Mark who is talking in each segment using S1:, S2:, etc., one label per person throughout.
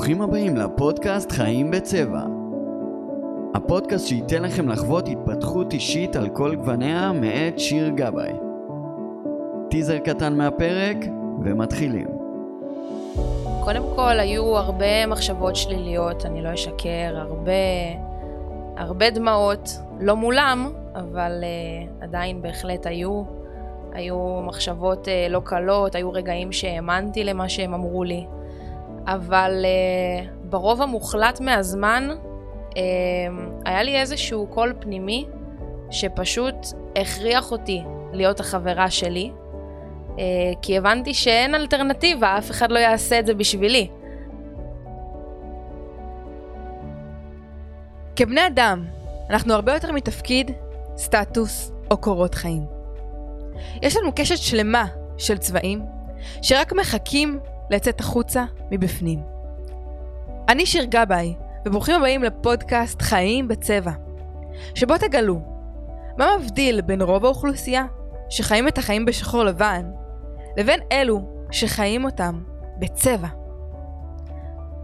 S1: ברוכים הבאים לפודקאסט חיים בצבע. הפודקאסט שייתן לכם לחוות התפתחות אישית על כל גווניה מאת שיר גבאי. טיזר קטן מהפרק ומתחילים.
S2: קודם כל, היו הרבה מחשבות שליליות, אני לא אשקר, הרבה, הרבה דמעות, לא מולם, אבל uh, עדיין בהחלט היו. היו מחשבות uh, לא קלות, היו רגעים שהאמנתי למה שהם אמרו לי. אבל uh, ברוב המוחלט מהזמן uh, היה לי איזשהו קול פנימי שפשוט הכריח אותי להיות החברה שלי, uh, כי הבנתי שאין אלטרנטיבה, אף אחד לא יעשה את זה בשבילי.
S3: כבני אדם, אנחנו הרבה יותר מתפקיד, סטטוס או קורות חיים. יש לנו קשת שלמה של צבעים שרק מחכים לצאת החוצה מבפנים. אני שיר גבאי, וברוכים הבאים לפודקאסט חיים בצבע, שבו תגלו מה מבדיל בין רוב האוכלוסייה שחיים את החיים בשחור לבן, לבין אלו שחיים אותם בצבע.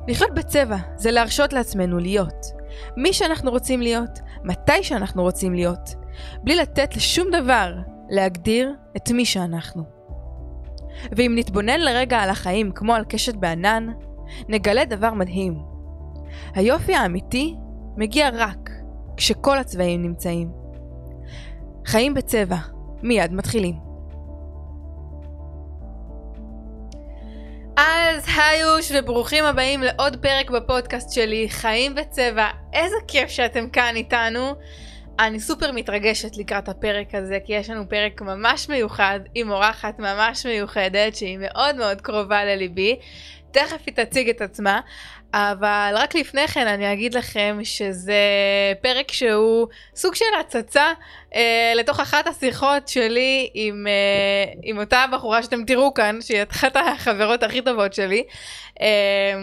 S3: לחיות בצבע זה להרשות לעצמנו להיות מי שאנחנו רוצים להיות, מתי שאנחנו רוצים להיות, בלי לתת לשום דבר להגדיר את מי שאנחנו. ואם נתבונן לרגע על החיים כמו על קשת בענן, נגלה דבר מדהים. היופי האמיתי מגיע רק כשכל הצבעים נמצאים. חיים בצבע, מיד מתחילים. אז היוש וברוכים הבאים לעוד פרק בפודקאסט שלי, חיים בצבע. איזה כיף שאתם כאן איתנו. אני סופר מתרגשת לקראת הפרק הזה, כי יש לנו פרק ממש מיוחד עם אורחת ממש מיוחדת, שהיא מאוד מאוד קרובה לליבי. תכף היא תציג את עצמה, אבל רק לפני כן אני אגיד לכם שזה פרק שהוא סוג של הצצה אה, לתוך אחת השיחות שלי עם, אה, עם אותה בחורה שאתם תראו כאן, שהיא אחת החברות הכי טובות שלי, אה,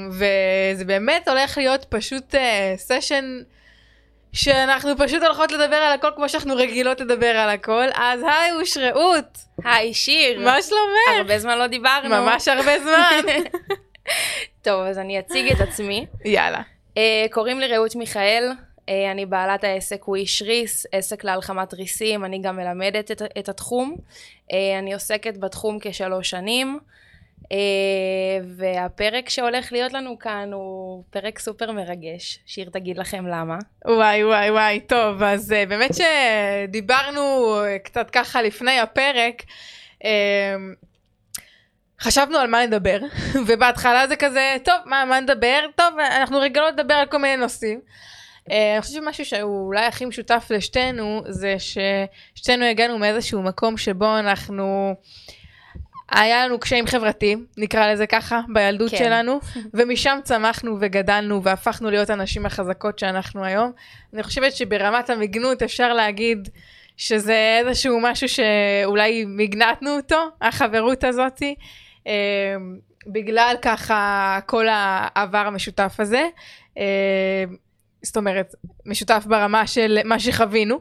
S3: וזה באמת הולך להיות פשוט אה, סשן... שאנחנו פשוט הולכות לדבר על הכל כמו שאנחנו רגילות לדבר על הכל, אז היי אוש רעות.
S2: היי שיר.
S3: מה שלומך?
S2: הרבה זמן לא דיברנו.
S3: ממש הרבה זמן.
S2: טוב, אז אני אציג את עצמי.
S3: יאללה.
S2: Uh, קוראים לי רעות מיכאל, uh, אני בעלת העסק וויש ריס, עסק להלחמת ריסים, אני גם מלמדת את, את התחום. Uh, אני עוסקת בתחום כשלוש שנים. Uh, והפרק שהולך להיות לנו כאן הוא פרק סופר מרגש, שיר תגיד לכם למה.
S3: וואי וואי וואי, טוב, אז uh, באמת שדיברנו קצת ככה לפני הפרק, חשבנו על מה נדבר, ובהתחלה זה כזה, טוב, מה, מה נדבר? טוב, אנחנו רגילות לדבר על כל מיני נושאים. אני חושבת שמשהו שהוא אולי הכי משותף לשתינו, זה ששתינו הגענו מאיזשהו מקום שבו אנחנו... היה לנו קשיים חברתיים, נקרא לזה ככה, בילדות כן. שלנו, ומשם צמחנו וגדלנו והפכנו להיות הנשים החזקות שאנחנו היום. אני חושבת שברמת המגנות אפשר להגיד שזה איזשהו משהו שאולי מגנטנו אותו, החברות הזאתי, אה, בגלל ככה כל העבר המשותף הזה. אה, זאת אומרת, משותף ברמה של מה שחווינו.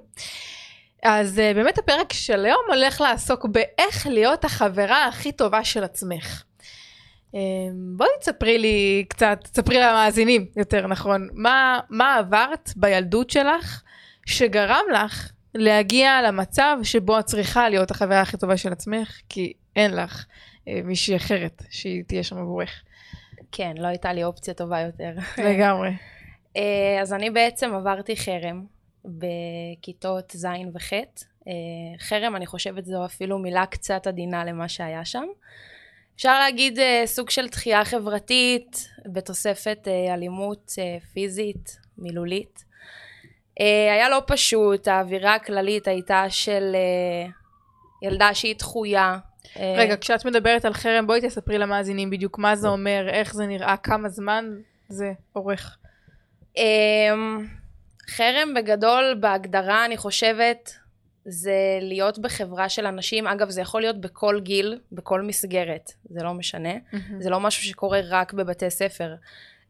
S3: אז uh, באמת הפרק של היום הולך לעסוק באיך להיות החברה הכי טובה של עצמך. Um, בואי תספרי לי קצת, תספרי למאזינים יותר נכון, מה, מה עברת בילדות שלך שגרם לך להגיע למצב שבו את צריכה להיות החברה הכי טובה של עצמך, כי אין לך uh, מישהי אחרת שהיא תהיה שם עבורך.
S2: כן, לא הייתה לי אופציה טובה יותר.
S3: לגמרי.
S2: uh, אז אני בעצם עברתי חרם. בכיתות ז' וח'. אה, חרם, אני חושבת זו אפילו מילה קצת עדינה למה שהיה שם. אפשר להגיד אה, סוג של דחייה חברתית בתוספת אה, אלימות פיזית, מילולית. היה לא פשוט, האווירה הכללית הייתה של ילדה שהיא דחויה.
S3: רגע, כשאת מדברת על חרם, בואי תספרי למאזינים בדיוק מה זה אומר, איך זה נראה, כמה זמן זה אורך.
S2: חרם בגדול, בהגדרה, אני חושבת, זה להיות בחברה של אנשים, אגב, זה יכול להיות בכל גיל, בכל מסגרת, זה לא משנה. Mm-hmm. זה לא משהו שקורה רק בבתי ספר.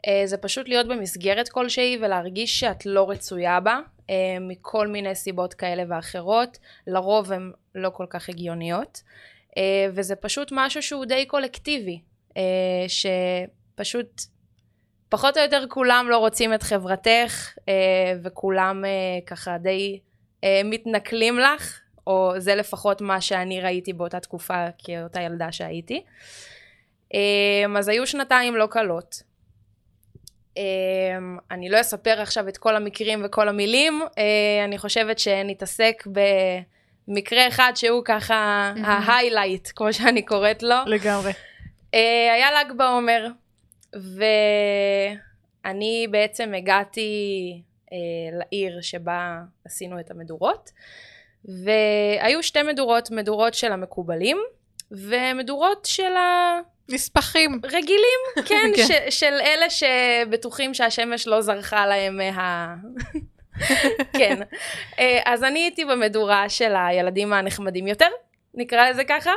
S2: Uh, זה פשוט להיות במסגרת כלשהי ולהרגיש שאת לא רצויה בה, uh, מכל מיני סיבות כאלה ואחרות. לרוב הן לא כל כך הגיוניות. Uh, וזה פשוט משהו שהוא די קולקטיבי, uh, שפשוט פחות או יותר כולם לא רוצים את חברתך, אה, וכולם אה, ככה די אה, מתנכלים לך, או זה לפחות מה שאני ראיתי באותה תקופה כאותה ילדה שהייתי. אה, אז היו שנתיים לא קלות. אה, אני לא אספר עכשיו את כל המקרים וכל המילים, אה, אני חושבת שנתעסק במקרה אחד שהוא ככה
S3: מהמם.
S2: ההיילייט, כמו שאני קוראת לו.
S3: לגמרי.
S2: אה, היה ל"ג בעומר, ואני בעצם הגעתי אה, לעיר שבה עשינו את המדורות, והיו שתי מדורות, מדורות של המקובלים, ומדורות של
S3: נספחים.
S2: הרגילים, כן,
S3: כן.
S2: ש- של אלה שבטוחים שהשמש לא זרחה להם מה... כן. אה, אז אני הייתי במדורה של הילדים הנחמדים יותר, נקרא לזה ככה.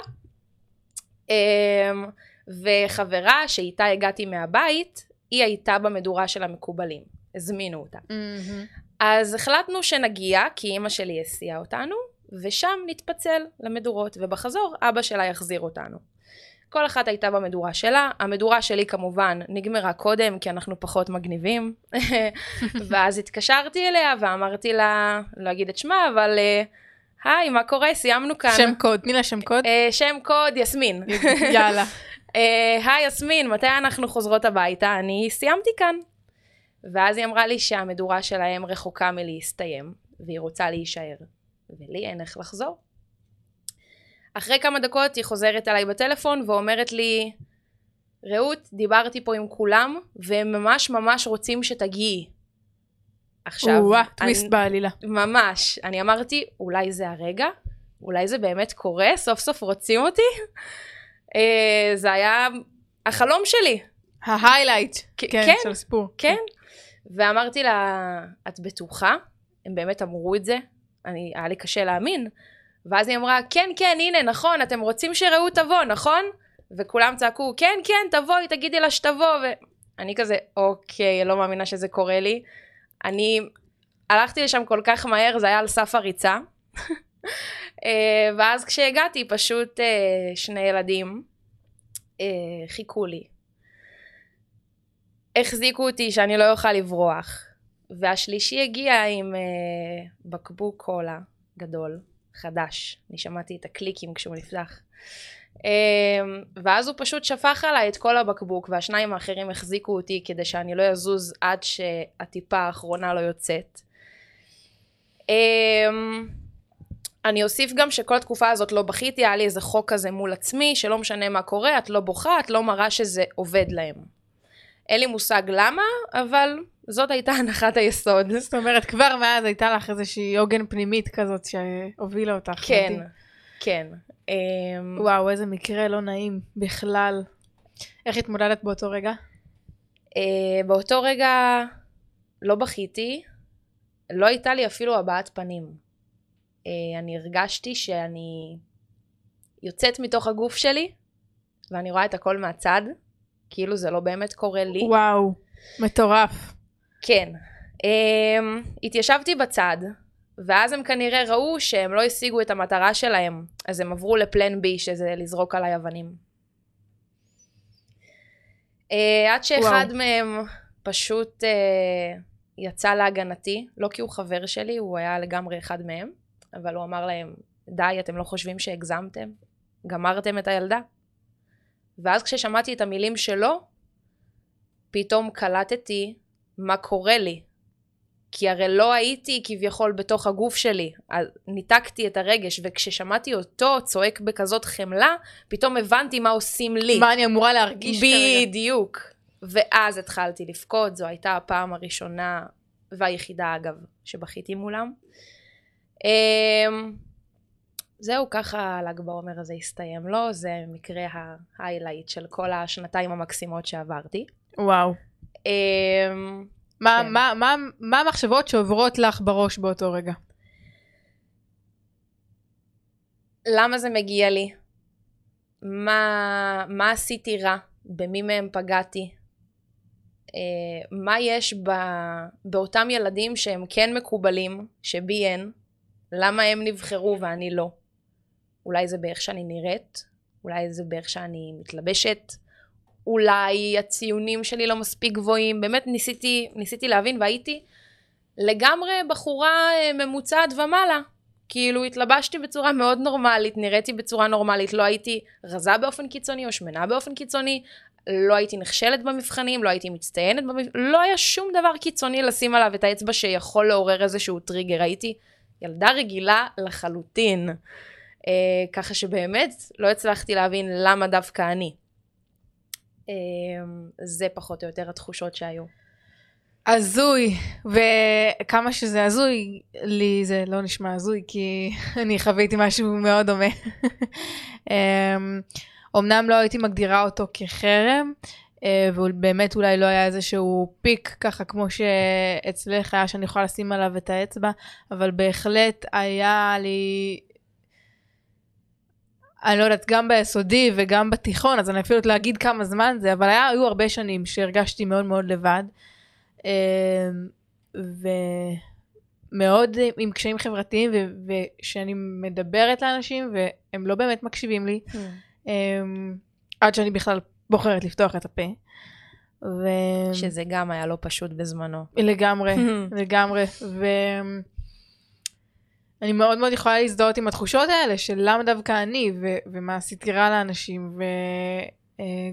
S2: וחברה שאיתה הגעתי מהבית, היא הייתה במדורה של המקובלים. הזמינו אותה.
S3: מהמם.
S2: אז החלטנו שנגיע, כי אימא שלי הסיעה אותנו, ושם נתפצל למדורות, ובחזור אבא שלה יחזיר אותנו. כל אחת הייתה במדורה שלה, המדורה שלי כמובן נגמרה קודם, כי אנחנו פחות מגניבים, ואז התקשרתי אליה ואמרתי לה, לא אגיד את שמה, אבל אה, היי, מה קורה? סיימנו כאן.
S3: שם קוד, תני לה שם קוד.
S2: אה, שם קוד יסמין.
S3: יאללה.
S2: אה, היי יסמין, מתי אנחנו חוזרות הביתה? אני סיימתי כאן. ואז היא אמרה לי שהמדורה שלהם רחוקה מלהסתיים, והיא רוצה להישאר, ולי אין איך לחזור. אחרי כמה דקות היא חוזרת אליי בטלפון ואומרת לי, רעות, דיברתי פה עם כולם, והם ממש ממש רוצים שתגיעי. עכשיו,
S3: וואה,
S2: אני-
S3: טוויסט בעלילה.
S2: ממש. אני אמרתי, אולי זה הרגע? אולי זה באמת קורה? סוף סוף רוצים אותי? אה, זה היה החלום שלי,
S3: ההיילייט.
S2: כן.
S3: כן, של הסיפור.
S2: כן. ואמרתי לה, את בטוחה? הם באמת אמרו את זה? אני, היה לי קשה להאמין. ואז היא אמרה, כן, כן, הנה, נכון, אתם רוצים שרעות תבוא, נכון? וכולם צעקו, כן, כן, תבואי, תגידי לה שתבוא. ואני כזה, אוקיי, לא מאמינה שזה קורה לי. אני הלכתי לשם כל כך מהר, זה היה על סף הריצה. אה, ואז כשהגעתי, פשוט אה, שני ילדים אה, חיכו לי. החזיקו אותי שאני לא אוכל לברוח. והשלישי הגיע עם בקבוק קולה גדול, חדש. אני שמעתי את הקליקים כשהוא נפתח. ואז הוא פשוט שפך עליי את כל הבקבוק, והשניים האחרים החזיקו אותי כדי שאני לא אזוז עד שהטיפה האחרונה לא יוצאת. אני אוסיף גם שכל התקופה הזאת לא בכיתי, היה לי איזה חוק כזה מול עצמי, שלא משנה מה קורה, את לא בוכה, את לא מראה שזה עובד להם. אין לי מושג למה, אבל זאת הייתה הנחת היסוד.
S3: זאת אומרת, כבר מאז הייתה לך איזושהי עוגן פנימית כזאת שהובילה אותך.
S2: כן,
S3: מדהים.
S2: כן. אמ,
S3: וואו, איזה מקרה לא נעים בכלל. איך התמודדת באותו רגע?
S2: אה, באותו רגע לא בכיתי, לא הייתה לי אפילו הבעת פנים. אה, אני הרגשתי שאני יוצאת מתוך הגוף שלי, ואני רואה את הכל מהצד, כאילו זה לא באמת קורה לי.
S3: וואו, מטורף.
S2: כן. Um, התיישבתי בצד, ואז הם כנראה ראו שהם לא השיגו את המטרה שלהם, אז הם עברו לפלן בי, שזה לזרוק עליי אבנים. Uh, עד שאחד
S3: וואו.
S2: מהם פשוט uh, יצא להגנתי, לא כי הוא חבר שלי, הוא היה לגמרי אחד מהם, אבל הוא אמר להם, די, אתם לא חושבים שהגזמתם? גמרתם את הילדה? ואז כששמעתי את המילים שלו, פתאום קלטתי מה קורה לי. כי הרי לא הייתי כביכול בתוך הגוף שלי, אז ניתקתי את הרגש, וכששמעתי אותו צועק בכזאת חמלה, פתאום הבנתי מה עושים לי.
S3: מה אני אמורה להרגיש כרגע?
S2: בדיוק. ואז התחלתי לבכות, זו הייתה הפעם הראשונה והיחידה אגב, שבכיתי מולם. אמ, זהו, ככה ל"ג בעומר הזה הסתיים לו, זה מקרה ההיילייט של כל השנתיים המקסימות שעברתי.
S3: וואו.
S2: אמ,
S3: מה,
S2: כן.
S3: מה, מה, מה המחשבות שעוברות לך בראש באותו רגע?
S2: למה זה מגיע לי? מה, מה עשיתי רע? במי מהם פגעתי? אה, מה יש ב, באותם ילדים שהם כן מקובלים, שבי אין? למה הם נבחרו ואני לא? אולי זה באיך שאני נראית? אולי זה באיך שאני מתלבשת? אולי הציונים שלי לא מספיק גבוהים, באמת ניסיתי, ניסיתי להבין והייתי לגמרי בחורה אה, ממוצעת ומעלה. כאילו התלבשתי בצורה מאוד נורמלית, נראיתי בצורה נורמלית, לא הייתי רזה באופן קיצוני או שמנה באופן קיצוני, לא הייתי נכשלת במבחנים, לא הייתי מצטיינת במבחנים, לא היה שום דבר קיצוני לשים עליו את האצבע שיכול לעורר איזשהו טריגר, הייתי ילדה רגילה לחלוטין. אה, ככה שבאמת לא הצלחתי להבין למה דווקא אני. אה, זה פחות או יותר התחושות שהיו.
S3: הזוי, וכמה שזה הזוי, לי זה לא נשמע הזוי, כי אני חוויתי משהו מאוד דומה. אמ, אמנם לא הייתי מגדירה אותו כחרם, ובאמת אולי לא היה איזשהו פיק ככה כמו שאצלך היה שאני יכולה לשים עליו את האצבע, אבל בהחלט היה לי אני לא יודעת, גם ביסודי וגם בתיכון, אז אני אפילו לא אגיד כמה זמן זה, אבל היה, היו הרבה שנים שהרגשתי מאוד מאוד לבד. אמ, ומאוד עם קשיים חברתיים, ושאני מדברת לאנשים והם לא באמת מקשיבים לי, mm. אמ, עד שאני בכלל בוחרת לפתוח את הפה.
S2: ו... שזה גם היה לא פשוט בזמנו.
S3: לגמרי, לגמרי. ו... אני מאוד מאוד יכולה להזדהות עם התחושות האלה של למה דווקא אני, ו- ומה עשיתי רע לאנשים,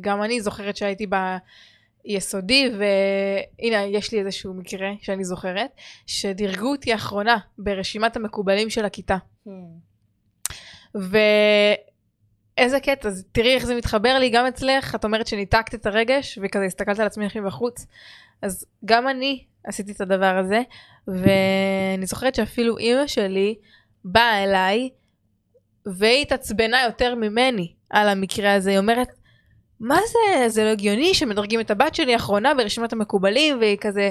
S3: וגם אה, אני זוכרת שהייתי ביסודי, והנה, יש לי איזשהו מקרה שאני זוכרת, שדירגו אותי אחרונה ברשימת המקובלים של הכיתה. Hmm. ואיזה קטע, אז תראי איך זה מתחבר לי, גם אצלך, את אומרת שניתקת את הרגש, וכזה הסתכלת על עצמך מבחוץ, אז גם אני עשיתי את הדבר הזה, ואני זוכרת שאפילו אימא שלי באה אליי והיא התעצבנה יותר ממני על המקרה הזה. היא אומרת, מה זה, זה לא הגיוני שמדרגים את הבת שלי האחרונה ברשימת המקובלים והיא כזה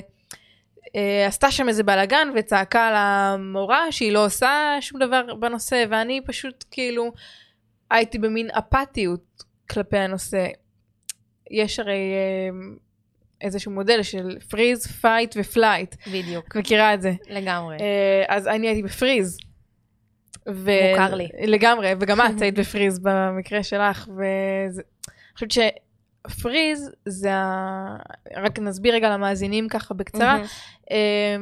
S3: אה, עשתה שם איזה בלאגן וצעקה על המורה שהיא לא עושה שום דבר בנושא ואני פשוט כאילו הייתי במין אפתיות כלפי הנושא. יש הרי אה, איזשהו מודל של freeze, fight ו flight.
S2: בדיוק.
S3: מכירה את זה.
S2: לגמרי.
S3: אה, אז אני הייתי ב freeze.
S2: ו... מוכר לי.
S3: לגמרי, וגם את היית ב freeze במקרה שלך, ואני חושבת ש freeze זה ה... רק נסביר רגע למאזינים ככה בקצרה. אה,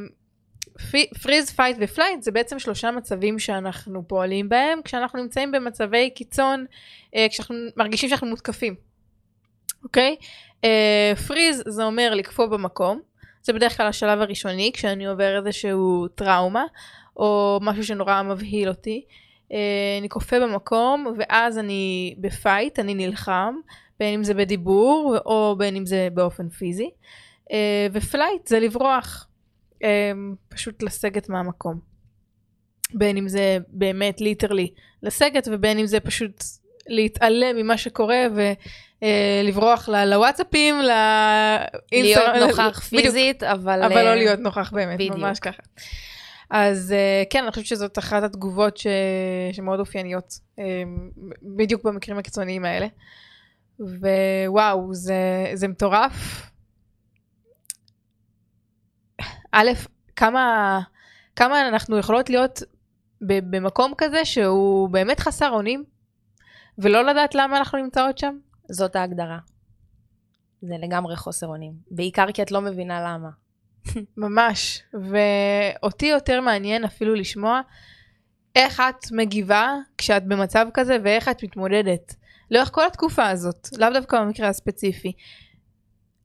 S3: freeze, fight ו flight זה בעצם שלושה מצבים שאנחנו פועלים בהם כשאנחנו נמצאים במצבי קיצון, אה, כשאנחנו מרגישים שאנחנו מותקפים. אוקיי? freeze זה אומר לקפוא במקום, זה בדרך כלל השלב הראשוני כשאני עובר איזשהו טראומה או משהו שנורא מבהיל אותי. אה, אני קופא במקום ואז אני ב fight, אני נלחם, בין אם זה בדיבור או בין אם זה באופן פיזי. ו flight זה לברוח, פשוט לסגת מהמקום. בין אם זה באמת ליטרלי לסגת ובין אם זה פשוט להתעלם ממה שקורה ולברוח אה, לוואטסאפים,
S2: לאינסטגרם. להיות נוכח פיזית, אבל...
S3: אבל לא להיות נוכח באמת, ממש ככה. אז כן, אני חושבת שזאת אחת התגובות ש... שמאוד אופייניות, בדיוק במקרים הקיצוניים האלה. ווואו, זה, זה מטורף. א', כמה, כמה אנחנו יכולות להיות במקום כזה שהוא באמת חסר אונים, ולא לדעת למה אנחנו נמצאות שם?
S2: זאת ההגדרה. זה לגמרי חוסר אונים. בעיקר כי את לא מבינה למה.
S3: ממש. ואותי יותר מעניין אפילו לשמוע איך את מגיבה כשאת במצב כזה ואיך את מתמודדת. לאורך כל התקופה הזאת, לאו דווקא במקרה הספציפי.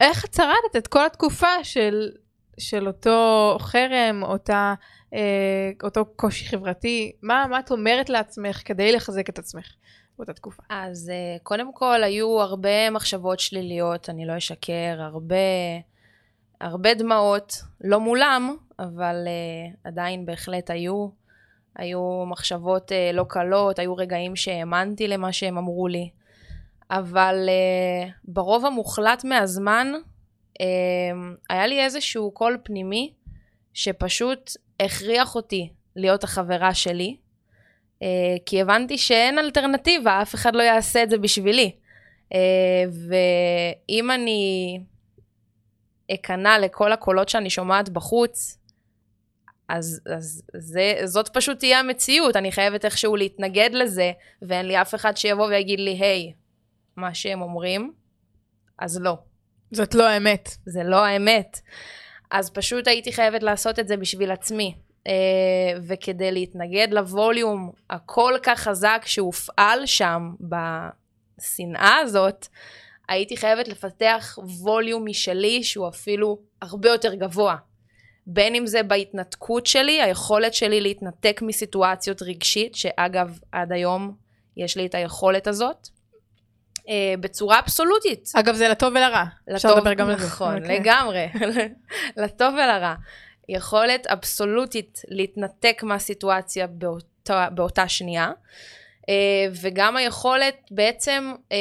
S3: איך את שרדת את כל התקופה של, של אותו חרם, אותה, אה, אותו קושי חברתי? מה, מה את אומרת לעצמך כדי לחזק את עצמך? באותה תקופה?
S2: אז uh, קודם כל היו הרבה מחשבות שליליות, אני לא אשקר, הרבה, הרבה דמעות, לא מולם, אבל uh, עדיין בהחלט היו. היו מחשבות uh, לא קלות, היו רגעים שהאמנתי למה שהם אמרו לי, אבל uh, ברוב המוחלט מהזמן היה לי איזשהו קול פנימי שפשוט הכריח אותי להיות החברה שלי, אה, כי הבנתי שאין אלטרנטיבה, אף אחד לא יעשה את זה בשבילי. אה, ואם אני אכנע לכל הקולות שאני שומעת בחוץ, אז, אז זה, זאת פשוט תהיה המציאות, אני חייבת איכשהו להתנגד לזה, ואין לי אף אחד שיבוא ויגיד לי, היי, מה שהם אומרים, אז לא.
S3: זאת לא האמת.
S2: זה לא האמת. אז פשוט הייתי חייבת לעשות את זה בשביל עצמי. אה, וכדי להתנגד לווליום הכל כך חזק שהופעל שם בשנאה הזאת, הייתי חייבת לפתח ווליום משלי שהוא אפילו הרבה יותר גבוה. בין אם זה בהתנתקות שלי, היכולת שלי להתנתק מסיטואציות רגשית, שאגב, עד היום יש לי את היכולת הזאת, אה, בצורה אבסולוטית.
S3: אגב, זה לטוב ולרע.
S2: לטוב. נכון,
S3: אוקיי.
S2: לגמרי. לטוב ולרע. יכולת אבסולוטית להתנתק מהסיטואציה באותה, באותה שנייה, אה, וגם היכולת בעצם אה,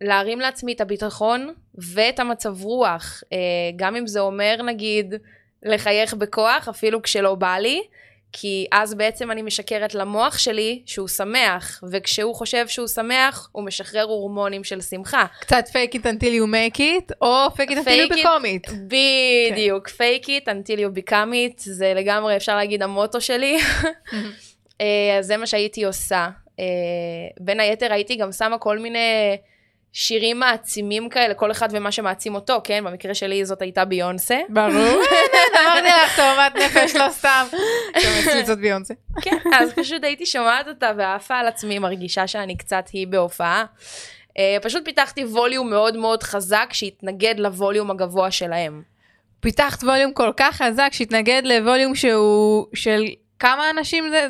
S2: להרים לעצמי את הביטחון ואת המצב רוח, אה, גם אם זה אומר נגיד לחייך בכוח, אפילו כשלא בא לי, כי אז בעצם אני משקרת למוח שלי שהוא שמח, וכשהוא חושב שהוא שמח, הוא משחרר הורמונים של שמחה.
S3: קצת fake it until you make it, או fake it until you become it.
S2: בדיוק, fake it until you become it, זה לגמרי אפשר להגיד המוטו שלי. אה, אז זה מה שהייתי עושה. אה, בין היתר הייתי גם שמה כל מיני שירים מעצימים כאלה, כל אחד ומה שמעצים אותו, כן? במקרה שלי זאת הייתה ביונסה.
S3: ברור. אמרתי לך, תאומת נפש, לא סתם. אצלי זאת ביונסה.
S2: כן, אז פשוט הייתי שומעת אותה ועפה על עצמי, מרגישה שאני קצת היא בהופעה. אה, פשוט פיתחתי ווליום מאוד מאוד חזק שהתנגד לווליום הגבוה שלהם.
S3: פיתחת ווליום כל כך חזק שהתנגד לווליום שהוא של כמה אנשים זה?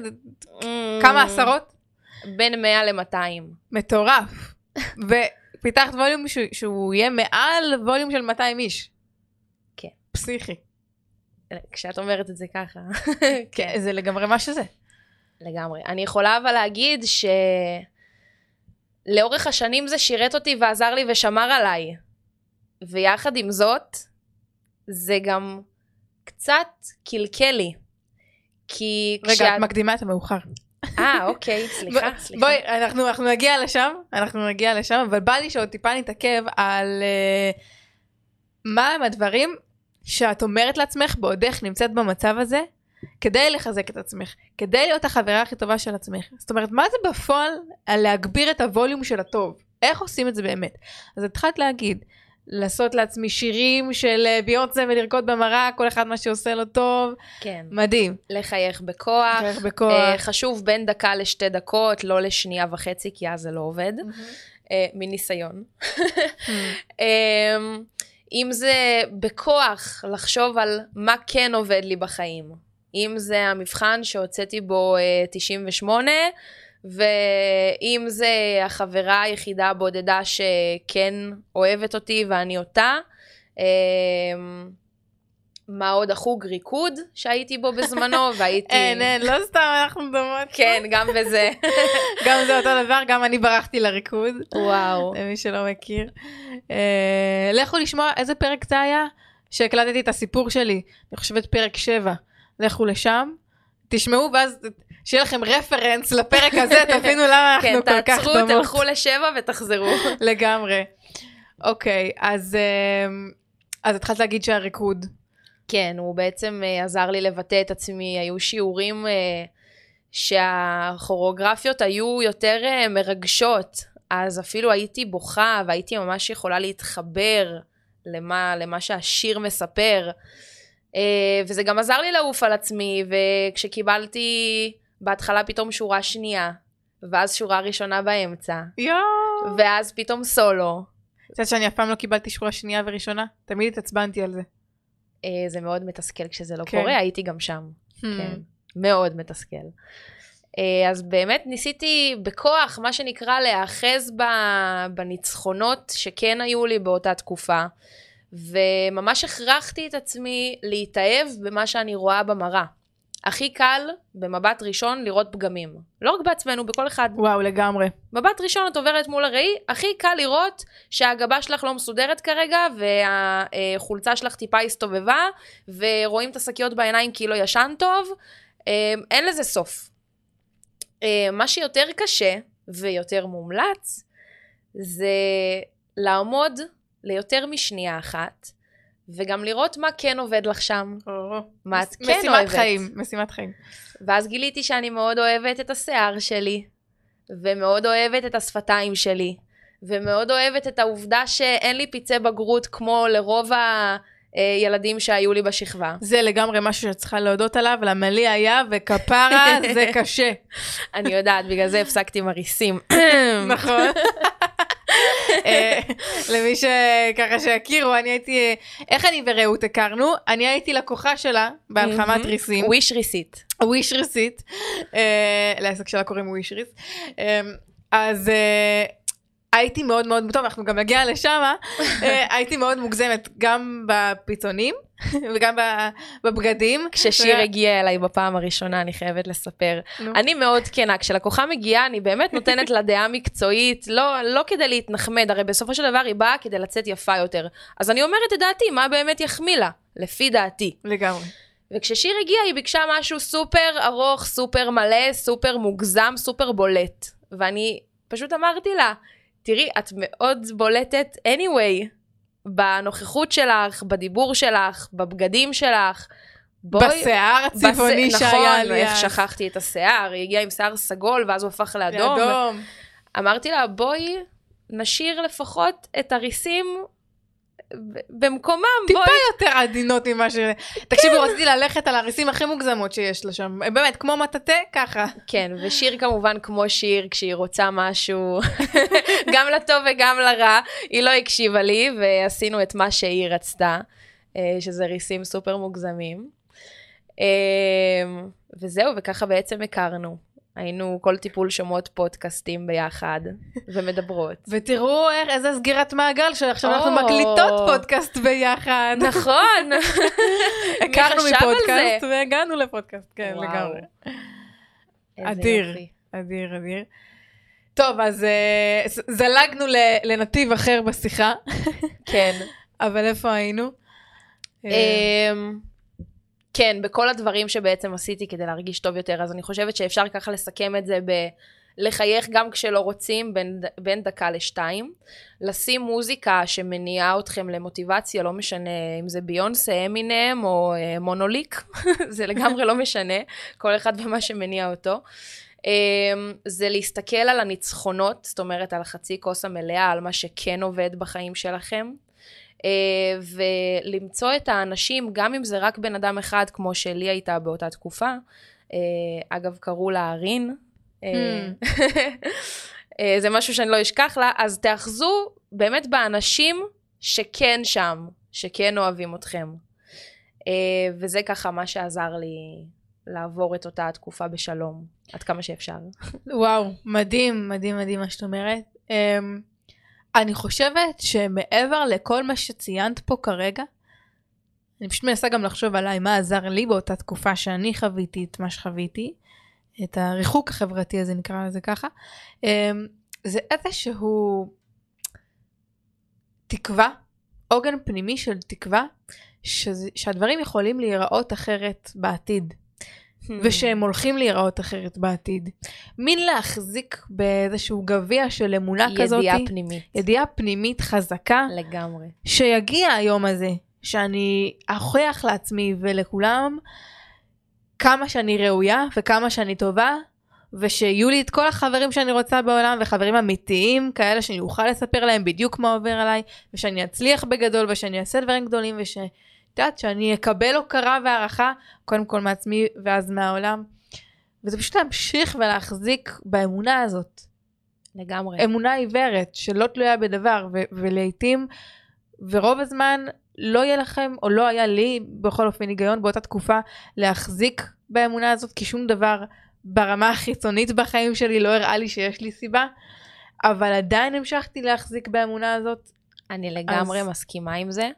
S3: כמה עשרות?
S2: בין 100 ל-200.
S3: מטורף. ופיתחת ווליום שהוא- שהוא יהיה מעל ווליום של 200 איש.
S2: כן.
S3: פסיכי.
S2: כשאת אומרת את זה ככה.
S3: כן, זה לגמרי מה שזה.
S2: לגמרי. אני יכולה אבל להגיד שלאורך השנים זה שירת אותי ועזר לי ושמר עליי. ויחד עם זאת, זה גם קצת קלקל לי. כי
S3: רגע, את מקדימה את המאוחר.
S2: אה, אוקיי, סליחה, סליחה.
S3: בואי, אנחנו, אנחנו נגיע לשם, אנחנו נגיע לשם, אבל בא לי שעוד טיפה נתעכב על uh, מה הם הדברים שאת אומרת לעצמך בעודך נמצאת במצב הזה, כדי לחזק את עצמך, כדי להיות החברה הכי טובה של עצמך. זאת אומרת, מה זה בפועל על להגביר את הווליום של הטוב? איך עושים את זה באמת? אז התחלת להגיד, לעשות לעצמי שירים של אה, ביונסה ולרקוד במראה, כל אחד מה שעושה לו טוב,
S2: כן.
S3: מדהים.
S2: לחייך בכוח.
S3: לחייך
S2: אה,
S3: בכוח.
S2: חשוב בין דקה לשתי דקות, לא לשנייה וחצי, כי אז זה לא עובד. אה, מניסיון. אמ, אם זה בכוח לחשוב על מה כן עובד לי בחיים. אם זה המבחן שהוצאתי בו אה, 98, ואם זה החברה היחידה הבודדה שכן אוהבת אותי ואני אותה. אמ, מה עוד? החוג ריקוד שהייתי בו בזמנו, והייתי...
S3: אין, אין, לא סתם אנחנו מדברות.
S2: כן, גם בזה.
S3: גם זה אותו דבר, גם אני ברחתי לריקוד,
S2: וואו.
S3: למי שלא מכיר. אה, לכו לשמוע איזה פרק זה היה, שהקלטתי את הסיפור שלי, אני חושבת פרק 7. לכו לשם, תשמעו ואז שיהיה לכם רפרנס לפרק הזה, תבינו למה
S2: כן,
S3: אנחנו כל כך
S2: תעצרו,
S3: דומות.
S2: תלכו לשבע ותחזרו.
S3: לגמרי. אוקיי, אז אה, אז התחלת להגיד שהריקוד.
S2: כן, הוא בעצם אה, עזר לי לבטא את עצמי. היו שיעורים אה, שהכוריאוגרפיות היו יותר אה, מרגשות, אז אפילו הייתי בוכה והייתי ממש יכולה להתחבר למה, למה שהשיר מספר. וזה גם עזר לי לעוף על עצמי, וכשקיבלתי בהתחלה פתאום שורה שנייה, ואז שורה ראשונה באמצע,
S3: יואו.
S2: ואז פתאום סולו.
S3: את יודעת שאני אף פעם לא קיבלתי שורה שנייה וראשונה? תמיד התעצבנתי על זה.
S2: אה, זה מאוד מתסכל כשזה לא
S3: כן.
S2: קורה, הייתי גם שם.
S3: Hmm.
S2: כן, מאוד מתסכל. אה, אז באמת ניסיתי בכוח, מה שנקרא, להיאחז בניצחונות שכן היו לי באותה תקופה, וממש הכרחתי את עצמי להתאהב במה שאני רואה במראה. הכי קל, במבט ראשון, לראות פגמים. לא רק בעצמנו, בכל אחד.
S3: וואו, לגמרי.
S2: מבט ראשון את עוברת מול הראי, הכי קל לראות שהגבה שלך לא מסודרת כרגע, והחולצה שלך טיפה הסתובבה, ורואים את השקיות בעיניים כי לא ישן טוב, אה, אין לזה סוף. אה, מה שיותר קשה ויותר מומלץ, זה לעמוד ליותר משנייה אחת, וגם לראות מה כן עובד לך שם, מה את כן
S3: משימת
S2: אוהבת.
S3: חיים, משימת חיים.
S2: ואז גיליתי שאני מאוד אוהבת את השיער שלי, ומאוד אוהבת את השפתיים שלי, ומאוד אוהבת את העובדה שאין לי פצעי בגרות כמו לרוב הילדים שהיו לי בשכבה.
S3: זה לגמרי משהו שאת צריכה להודות עליו, למה לי היה, וכפרה זה קשה.
S2: אני יודעת, בגלל זה הפסקתי מריסים.
S3: נכון. אה, למי שככה שיכירו, אני הייתי, איך אני ורעות הכרנו? אני הייתי לקוחה שלה בהלחמת ריסים.
S2: וויש ריסית.
S3: וויש ריסית. אה, לעסק שלה קוראים וויש ריס. אה, אז הייתי מאוד מאוד, טוב, אנחנו גם נגיע לשם, הייתי מאוד מוגזמת גם בפיצונים וגם בבגדים.
S2: כששיר הגיע אליי בפעם הראשונה, אני חייבת לספר. אני מאוד כנה, כשלקוחה מגיעה, אני באמת נותנת לה דעה מקצועית, לא, לא כדי להתנחמד, הרי בסופו של דבר היא באה כדי לצאת יפה יותר. אז אני אומרת את דעתי, מה באמת יחמיא לה? לפי דעתי.
S3: לגמרי.
S2: וכששיר הגיע, היא ביקשה משהו סופר ארוך, סופר מלא, סופר מוגזם, סופר בולט. ואני פשוט אמרתי לה, תראי, את מאוד בולטת anyway, בנוכחות שלך, בדיבור שלך, בבגדים שלך.
S3: בואי, בשיער הצבעוני בס... שהיה
S2: נכון, לי. נכון, איך שכחתי את השיער, היא הגיעה עם שיער סגול ואז הוא הפך לאדום. לאדום. אמרתי לה, בואי נשאיר לפחות את הריסים במקומם,
S3: טיפה בואי. טיפה יותר עדינות ממה ש... כן. תקשיבי, רציתי ללכת על הריסים הכי מוגזמות שיש לה שם. באמת, כמו מטאטא, ככה.
S2: כן, ושיר כמובן כמו שיר, כשהיא רוצה משהו, גם לטוב וגם לרע, היא לא הקשיבה לי, ועשינו את מה שהיא רצתה, אה, שזה ריסים סופר מוגזמים. אה, וזהו, וככה בעצם הכרנו. היינו כל טיפול שומעות פודקאסטים ביחד ומדברות.
S3: ותראו איך, איזה סגירת מעגל שעכשיו אנחנו מקליטות פודקאסט ביחד.
S2: נכון.
S3: הכרנו מפודקאסט והגענו לפודקאסט, כן, לגמרי. אדיר, אדיר, אדיר. טוב, אז uh, זלגנו לנתיב אחר בשיחה.
S2: כן.
S3: אבל איפה היינו?
S2: אמ, כן, בכל הדברים שבעצם עשיתי כדי להרגיש טוב יותר, אז אני חושבת שאפשר ככה לסכם את זה ב... לחייך גם כשלא רוצים, בין, בין דקה לשתיים. לשים מוזיקה שמניעה אתכם למוטיבציה, לא משנה אם זה ביונסה, אמינם או אה, מונוליק, זה לגמרי לא משנה, כל אחד ומה שמניע אותו. אה, זה להסתכל על הניצחונות, זאת אומרת על החצי כוס המלאה, על מה שכן עובד בחיים שלכם. אה, ולמצוא את האנשים, גם אם זה רק בן אדם אחד, כמו שלי הייתה באותה תקופה, אה, אגב, קראו לה רין, אה, hmm. זה משהו שאני לא אשכח לה, אז תאחזו באמת באנשים שכן שם, שכן אוהבים אתכם. וזה ככה מה שעזר לי לעבור את אותה תקופה בשלום, עד כמה שאפשר.
S3: וואו, מדהים, מדהים, מדהים מה שאת אומרת. אמ, אני חושבת שמעבר לכל מה שציינת פה כרגע, אני פשוט מנסה גם לחשוב עליי מה עזר לי באותה תקופה שאני חוויתי את מה שחוויתי, את הריחוק החברתי הזה נקרא לזה ככה, אמ, זה איזשהו תקווה, עוגן פנימי של תקווה, שזה, שהדברים יכולים להיראות אחרת בעתיד. ושהם הולכים להיראות אחרת בעתיד. מין להחזיק באיזשהו גביע של אמונה
S2: ידיעה
S3: כזאת.
S2: ידיעה פנימית.
S3: ידיעה פנימית חזקה.
S2: לגמרי.
S3: שיגיע היום הזה, שאני אוכיח לעצמי ולכולם כמה שאני ראויה וכמה שאני טובה, ושיהיו לי את כל החברים שאני רוצה בעולם, וחברים אמיתיים, כאלה שאני אוכל לספר להם בדיוק מה עובר עליי, ושאני אצליח בגדול, ושאני אעשה דברים גדולים, וש... את יודעת, שאני אקבל הוקרה והערכה, קודם כל מעצמי ואז מהעולם. וזה פשוט להמשיך ולהחזיק באמונה הזאת.
S2: לגמרי.
S3: אמונה עיוורת, שלא תלויה בדבר, ו- ולעיתים, ורוב הזמן לא יהיה לכם, או לא היה לי, בכל אופן, היגיון באותה תקופה, להחזיק באמונה הזאת, כי שום דבר ברמה החיצונית בחיים שלי לא הראה לי שיש לי סיבה, אבל עדיין המשכתי להחזיק באמונה הזאת.
S2: אני לגמרי אז... מסכימה עם זה.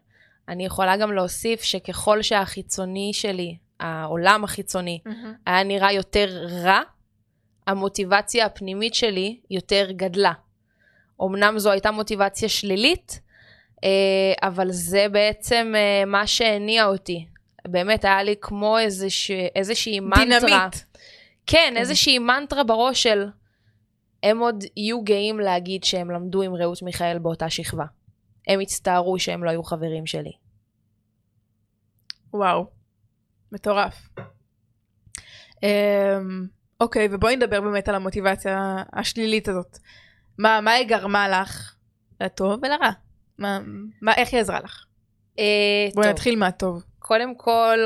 S2: אני יכולה גם להוסיף שככל שהחיצוני שלי, העולם החיצוני, mm-hmm. היה נראה יותר רע, המוטיבציה הפנימית שלי יותר גדלה. אמנם זו הייתה מוטיבציה שלילית, אה, אבל זה בעצם אה, מה שהניע אותי. באמת, היה לי כמו איזוש, איזושהי מנטרה. דינמיט. כן, איזושהי מנטרה בראש של הם עוד יהיו גאים להגיד שהם למדו עם רעות מיכאל באותה שכבה. הם הצטערו שהם לא היו חברים שלי.
S3: וואו, מטורף. Um, אוקיי, ובואי נדבר באמת על המוטיבציה השלילית הזאת. מה, מה היא גרמה לך לטוב ולרע. מה, מה, איך היא עזרה לך?
S2: אה,
S3: בואי נתחיל מהטוב.
S2: קודם כל,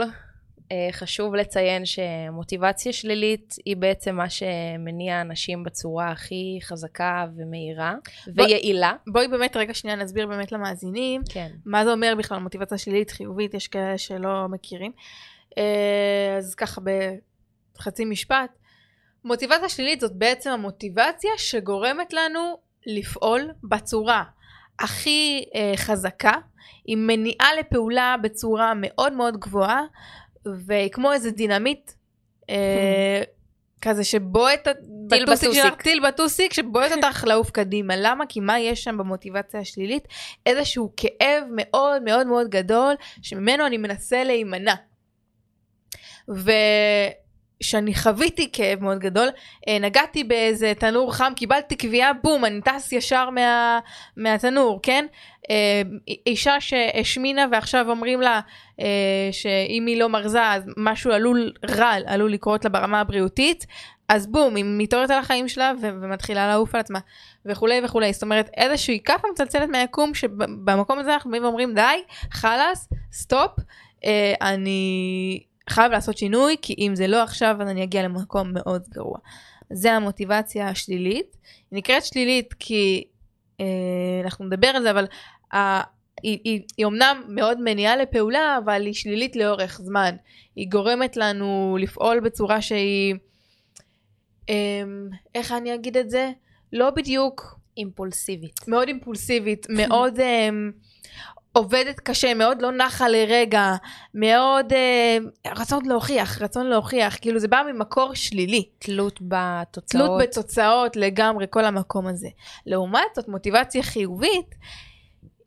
S2: חשוב לציין שמוטיבציה שלילית היא בעצם מה שמניע אנשים בצורה הכי חזקה ומהירה
S3: בוא-
S2: ויעילה.
S3: בואי באמת רגע שנייה נסביר באמת למאזינים
S2: כן.
S3: מה זה אומר בכלל מוטיבציה שלילית חיובית, יש כאלה שלא מכירים. אה, אז ככה בחצי משפט. מוטיבציה שלילית זאת בעצם המוטיבציה שגורמת לנו לפעול בצורה הכי אה, חזקה, עם מניעה לפעולה בצורה מאוד מאוד גבוהה, וכמו איזה דינמיט. אה, כזה שבועט
S2: טיל
S3: בטוסיק שלך. טיל בטוסיק, שבועט אותך לעוף קדימה. למה? כי מה יש שם במוטיבציה השלילית? איזשהו כאב מאוד מאוד מאוד גדול, שממנו אני מנסה להימנע. וכשאני חוויתי כאב מאוד גדול, אה, נגעתי באיזה תנור חם, קיבלתי קביעה, בום, אני טס ישר מה, מהתנור, כן? אה, אישה שהשמינה ועכשיו אומרים לה אה, שאם היא לא מרזה אז משהו עלול, רע עלול לקרות לה ברמה הבריאותית, אז בום, היא מתעוררת על החיים שלה ומתחילה לעוף על עצמה, וכולי וכולי. זאת אומרת, איזושהי כאפה מצלצלת מהיקום, שבמקום הזה אנחנו באים ואומרים, די, חלאס, סטופ, אה, אני חייב לעשות שינוי, כי אם זה לא עכשיו, אז אני אגיע למקום מאוד גרוע. זה המוטיבציה השלילית. היא נקראת שלילית כי, אה, אנחנו נדבר על זה, אבל ה- היא, היא, היא אומנם מאוד מניעה לפעולה, אבל היא שלילית לאורך זמן. היא גורמת לנו לפעול בצורה שהיא, אמ, איך אני אגיד את זה? לא בדיוק
S2: אימפולסיבית.
S3: מאוד אימפולסיבית, מאוד אמ, עובדת קשה, מאוד לא נחה לרגע, מאוד אה, רצון להוכיח, רצון להוכיח, כאילו זה בא ממקור שלילי.
S2: תלות בתוצאות.
S3: תלות בתוצאות לגמרי, כל המקום הזה. לעומת זאת, מוטיבציה חיובית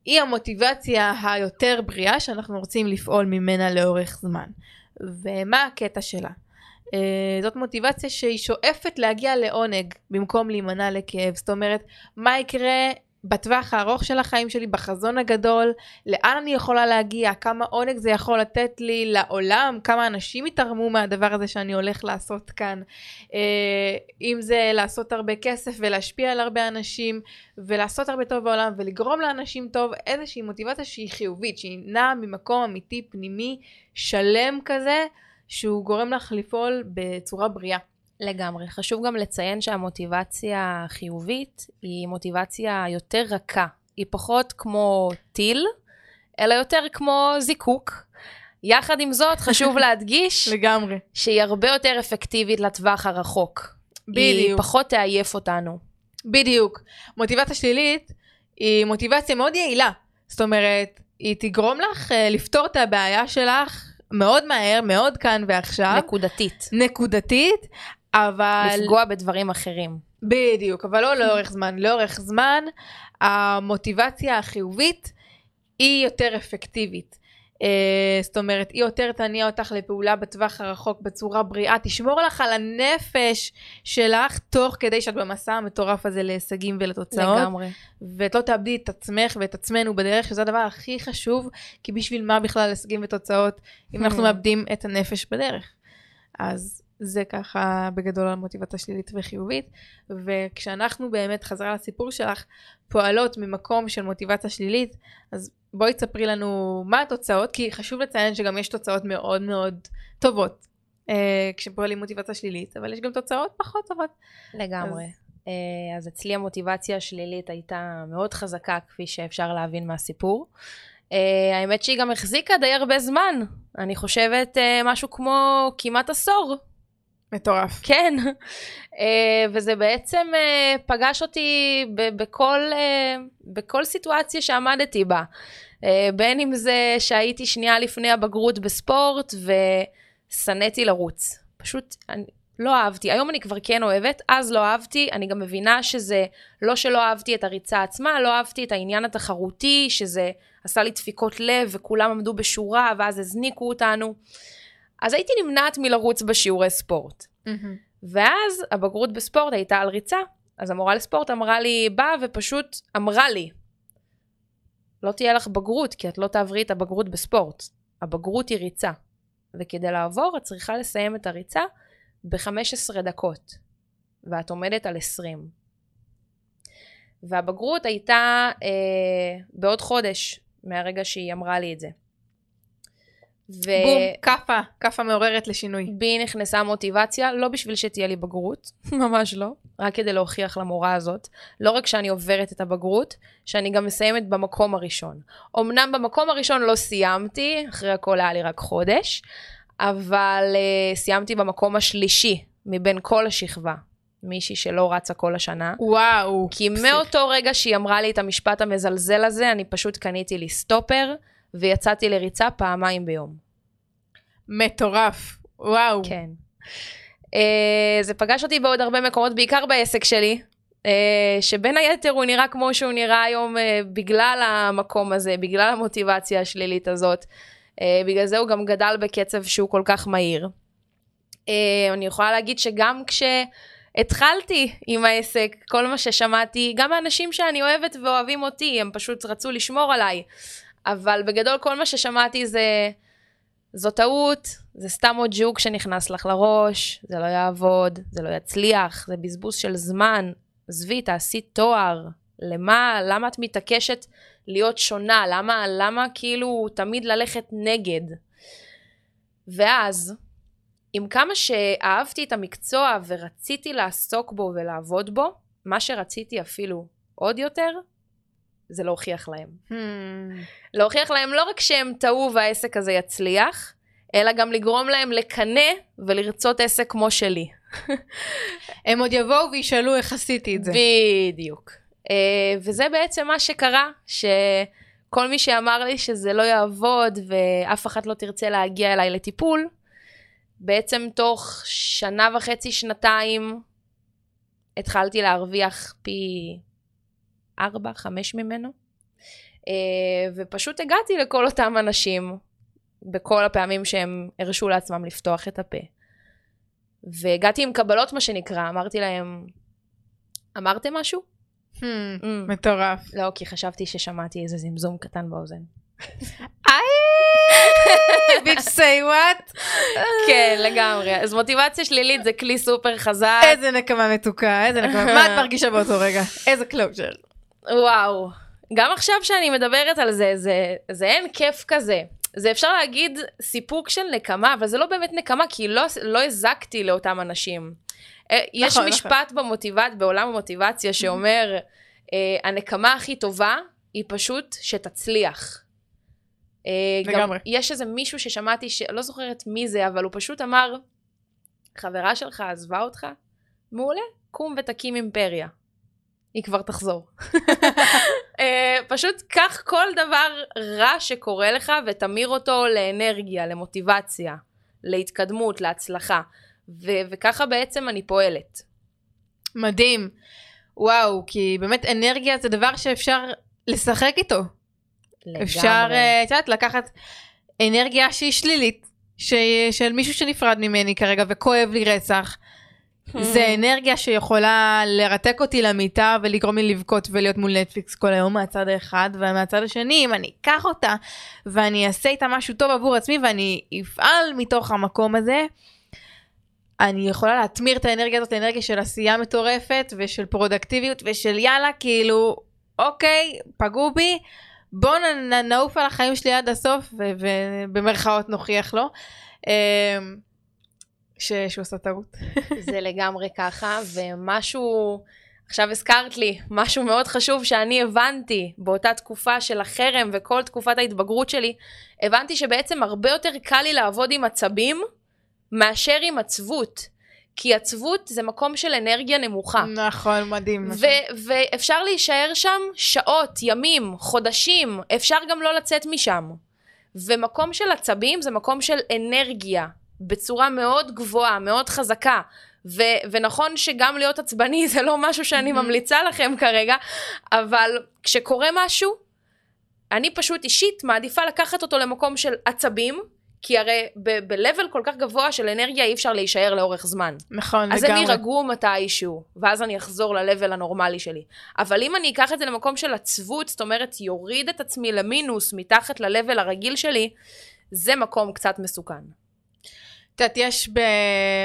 S3: היא המוטיבציה היותר בריאה שאנחנו רוצים לפעול ממנה לאורך זמן. ומה הקטע שלה? אה, זאת מוטיבציה שהיא שואפת להגיע לעונג במקום להימנע לכאב. זאת אומרת, מה יקרה בטווח הארוך של החיים שלי, בחזון הגדול, לאן אני יכולה להגיע, כמה עונג זה יכול לתת לי לעולם, כמה אנשים יתרמו מהדבר הזה שאני הולך לעשות כאן. אה, אם זה לעשות הרבה כסף ולהשפיע על הרבה אנשים ולעשות הרבה טוב בעולם ולגרום לאנשים טוב, איזושהי מוטיבציה שהיא חיובית, שהיא נעה ממקום אמיתי, פנימי, שלם כזה, שהוא גורם לך לפעול בצורה בריאה.
S2: לגמרי. חשוב גם לציין שהמוטיבציה החיובית היא מוטיבציה יותר רכה. היא פחות כמו טיל, אלא יותר כמו זיקוק. יחד עם זאת, חשוב להדגיש
S3: לגמרי.
S2: שהיא הרבה יותר אפקטיבית לטווח הרחוק. היא
S3: בדיוק.
S2: פחות תעייף אותנו.
S3: בדיוק. מוטיבציה שלילית היא מוטיבציה מאוד יעילה. זאת אומרת, היא תגרום לך אה, לפתור את הבעיה שלך מאוד מהר, מאוד כאן ועכשיו,
S2: נקודתית.
S3: נקודתית, אבל...
S2: לפגוע בדברים אחרים.
S3: בדיוק, אבל לא לאורך זמן. לאורך זמן, המוטיבציה החיובית היא יותר אפקטיבית. Uh, זאת אומרת, היא יותר תניע אותך לפעולה בטווח הרחוק בצורה בריאה, תשמור לך על הנפש שלך, תוך כדי שאת במסע המטורף הזה להישגים ולתוצאות.
S2: לגמרי.
S3: ואת לא תאבדי את עצמך ואת עצמנו בדרך, שזה הדבר הכי חשוב, כי בשביל מה בכלל הישגים ותוצאות, אם אנחנו
S2: Hmm.
S3: מאבדים את הנפש בדרך. אז זה ככה בגדול על מוטיבציה שלילית וחיובית, וכשאנחנו באמת, חזרה לסיפור שלך, פועלות ממקום של מוטיבציה שלילית, אז בואי תספרי לנו מה התוצאות, כי חשוב לציין שגם יש תוצאות מאוד מאוד טובות. אה, כשפועלים מוטיבציה שלילית, אבל יש גם תוצאות פחות טובות.
S2: לגמרי. אה, אז אצלי המוטיבציה השלילית הייתה מאוד חזקה, כפי שאפשר להבין מהסיפור. אה, האמת שהיא גם החזיקה די הרבה זמן. אני חושבת אה, משהו כמו כמעט עשור.
S3: מטורף.
S2: כן. אה, וזה בעצם אה, פגש אותי בכל, אה, בכל סיטואציה שעמדתי בה. בין אם זה שהייתי שנייה לפני הבגרות בספורט ושנאתי לרוץ. פשוט אני לא אהבתי. היום אני כבר כן אוהבת, אז לא אהבתי. אני גם מבינה שזה לא שלא אהבתי את הריצה עצמה, לא אהבתי את העניין התחרותי, שזה עשה לי דפיקות לב וכולם עמדו בשורה ואז הזניקו אותנו. אז הייתי נמנעת מלרוץ בשיעורי ספורט. ואז הבגרות בספורט הייתה על ריצה. אז המורה לספורט אמרה לי, באה ופשוט אמרה לי, לא תהיה לך בגרות, כי את לא תעברי את הבגרות בספורט. הבגרות היא ריצה. וכדי לעבור, את צריכה לסיים את הריצה ב-15 דקות. ואת עומדת על 20. והבגרות הייתה אה, בעוד חודש מהרגע שהיא אמרה לי את זה.
S3: ו... בום, כאפה, כאפה מעוררת לשינוי.
S2: בי נכנסה מוטיבציה, לא בשביל שתהיה לי בגרות, ממש לא, רק כדי להוכיח למורה הזאת, לא רק שאני עוברת את הבגרות, שאני גם מסיימת במקום הראשון. אמנם במקום הראשון לא סיימתי, אחרי הכל היה לי רק חודש, אבל uh, סיימתי במקום השלישי מבין כל השכבה. מישהי שלא רצה כל השנה.
S3: וואו.
S2: כי פסיק. מאותו רגע שהיא אמרה לי את המשפט המזלזל הזה, אני פשוט קניתי לי סטופר, ויצאתי לריצה פעמיים ביום.
S3: מטורף, וואו.
S2: כן. Uh, זה פגש אותי בעוד הרבה מקומות, בעיקר בעסק שלי, uh, שבין היתר הוא נראה כמו שהוא נראה היום uh, בגלל המקום הזה, בגלל המוטיבציה השלילית הזאת. Uh, בגלל זה הוא גם גדל בקצב שהוא כל כך מהיר. Uh, אני יכולה להגיד שגם כשהתחלתי עם העסק, כל מה ששמעתי, גם האנשים שאני אוהבת ואוהבים אותי, הם פשוט רצו לשמור עליי. אבל בגדול כל מה ששמעתי זה, זו טעות, זה סתם עוד ג'וק שנכנס לך לראש, זה לא יעבוד, זה לא יצליח, זה בזבוז של זמן. עזבי, תעשי תואר. למה, למה את מתעקשת להיות שונה? למה, למה כאילו תמיד ללכת נגד? ואז, עם כמה שאהבתי את המקצוע ורציתי לעסוק בו ולעבוד בו, מה שרציתי אפילו עוד יותר, זה להוכיח להם. Hmm. להוכיח להם לא רק שהם טעו והעסק הזה יצליח, אלא גם לגרום להם לקנא ולרצות עסק כמו שלי.
S3: הם עוד יבואו וישאלו איך עשיתי את זה.
S2: בדיוק. Uh, וזה בעצם מה שקרה, שכל מי שאמר לי שזה לא יעבוד ואף אחת לא תרצה להגיע אליי לטיפול, בעצם תוך שנה וחצי, שנתיים, התחלתי להרוויח פי ארבע, חמש ממנו. Uh, ופשוט הגעתי לכל אותם אנשים בכל הפעמים שהם הרשו לעצמם לפתוח את הפה. והגעתי עם קבלות, מה שנקרא, אמרתי להם, אמרתם משהו?
S3: הממ, מם. מטורף.
S2: לא, כי חשבתי ששמעתי איזה זמזום קטן באוזן.
S3: Bitch say what?
S2: כן, לגמרי. אז מוטיבציה שלילית זה כלי סופר חזק.
S3: איזה נקמה מתוקה, איזה נקמה. מה את מרגישה באותו רגע? איזה closure.
S2: וואו. גם עכשיו שאני מדברת על זה, זה, זה אין כיף כזה. זה אפשר להגיד סיפוק של נקמה, אבל זה לא באמת נקמה, כי לא, לא הזקתי לאותם אנשים. אה, יש נכון, משפט נכון. במוטיבט, בעולם המוטיבציה שאומר, אה, הנקמה הכי טובה היא פשוט שתצליח. אה, לגמרי. גם יש איזה מישהו ששמעתי, שלא זוכרת מי זה, אבל הוא פשוט אמר, חברה שלך עזבה אותך? מעולה, קום ותקים אימפריה. היא כבר תחזור. אה, פשוט קח כל דבר רע שקורה לך ותמיר אותו לאנרגיה, למוטיבציה, להתקדמות, להצלחה. ו- וככה בעצם אני פועלת.
S3: מדהים. וואו, כי באמת אנרגיה זה דבר שאפשר לשחק איתו. לגמרי. אפשר, אה, את יודעת, לקחת אנרגיה שהיא שלילית, ש- של מישהו שנפרד ממני כרגע וכואב לי רצח, זה אנרגיה שיכולה לרתק אותי למיטה ולגרום לי לבכות ולהיות מול נטפליקס כל היום מהצד האחד, ומהצד השני, אם אני אקח אותה ואני אעשה איתה משהו טוב עבור עצמי ואני אפעל מתוך המקום הזה, אני יכולה להתמיר את האנרגיה הזאת לאנרגיה של עשייה מטורפת ושל פרודקטיביות ושל יאללה, כאילו, אוקיי, פגעו בי, בואו נעוף על החיים שלי עד הסוף, ובמרכאות נוכיח לו. אמ, ש... שהוא עושה טעות.
S2: זה לגמרי ככה, ומשהו, עכשיו הזכרת לי, משהו מאוד חשוב שאני הבנתי באותה תקופה של החרם וכל תקופת ההתבגרות שלי, הבנתי שבעצם הרבה יותר קל לי לעבוד עם עצבים מאשר עם עצבות. כי עצבות זה מקום של אנרגיה נמוכה.
S3: נכון, מדהים.
S2: נכון. ואפשר להישאר שם שעות, ימים, חודשים, אפשר גם לא לצאת משם. ומקום של עצבים זה מקום של אנרגיה, בצורה מאוד גבוהה, מאוד חזקה. ו- ונכון שגם להיות עצבני זה לא משהו שאני ממליצה לכם כרגע, אבל כשקורה משהו, אני פשוט אישית מעדיפה לקחת אותו למקום של עצבים, כי הרי ב-level כל כך גבוה של אנרגיה אי אפשר להישאר לאורך זמן.
S3: נכון,
S2: אז לגמרי. אז אני רגוע מתישהו, ואז אני אחזור ל-level הנורמלי שלי. אבל אם אני אקח את זה למקום של עצבות, זאת אומרת, יוריד את עצמי למינוס מתחת ל-level הרגיל שלי, זה מקום קצת מסוכן.
S3: את יודעת, יש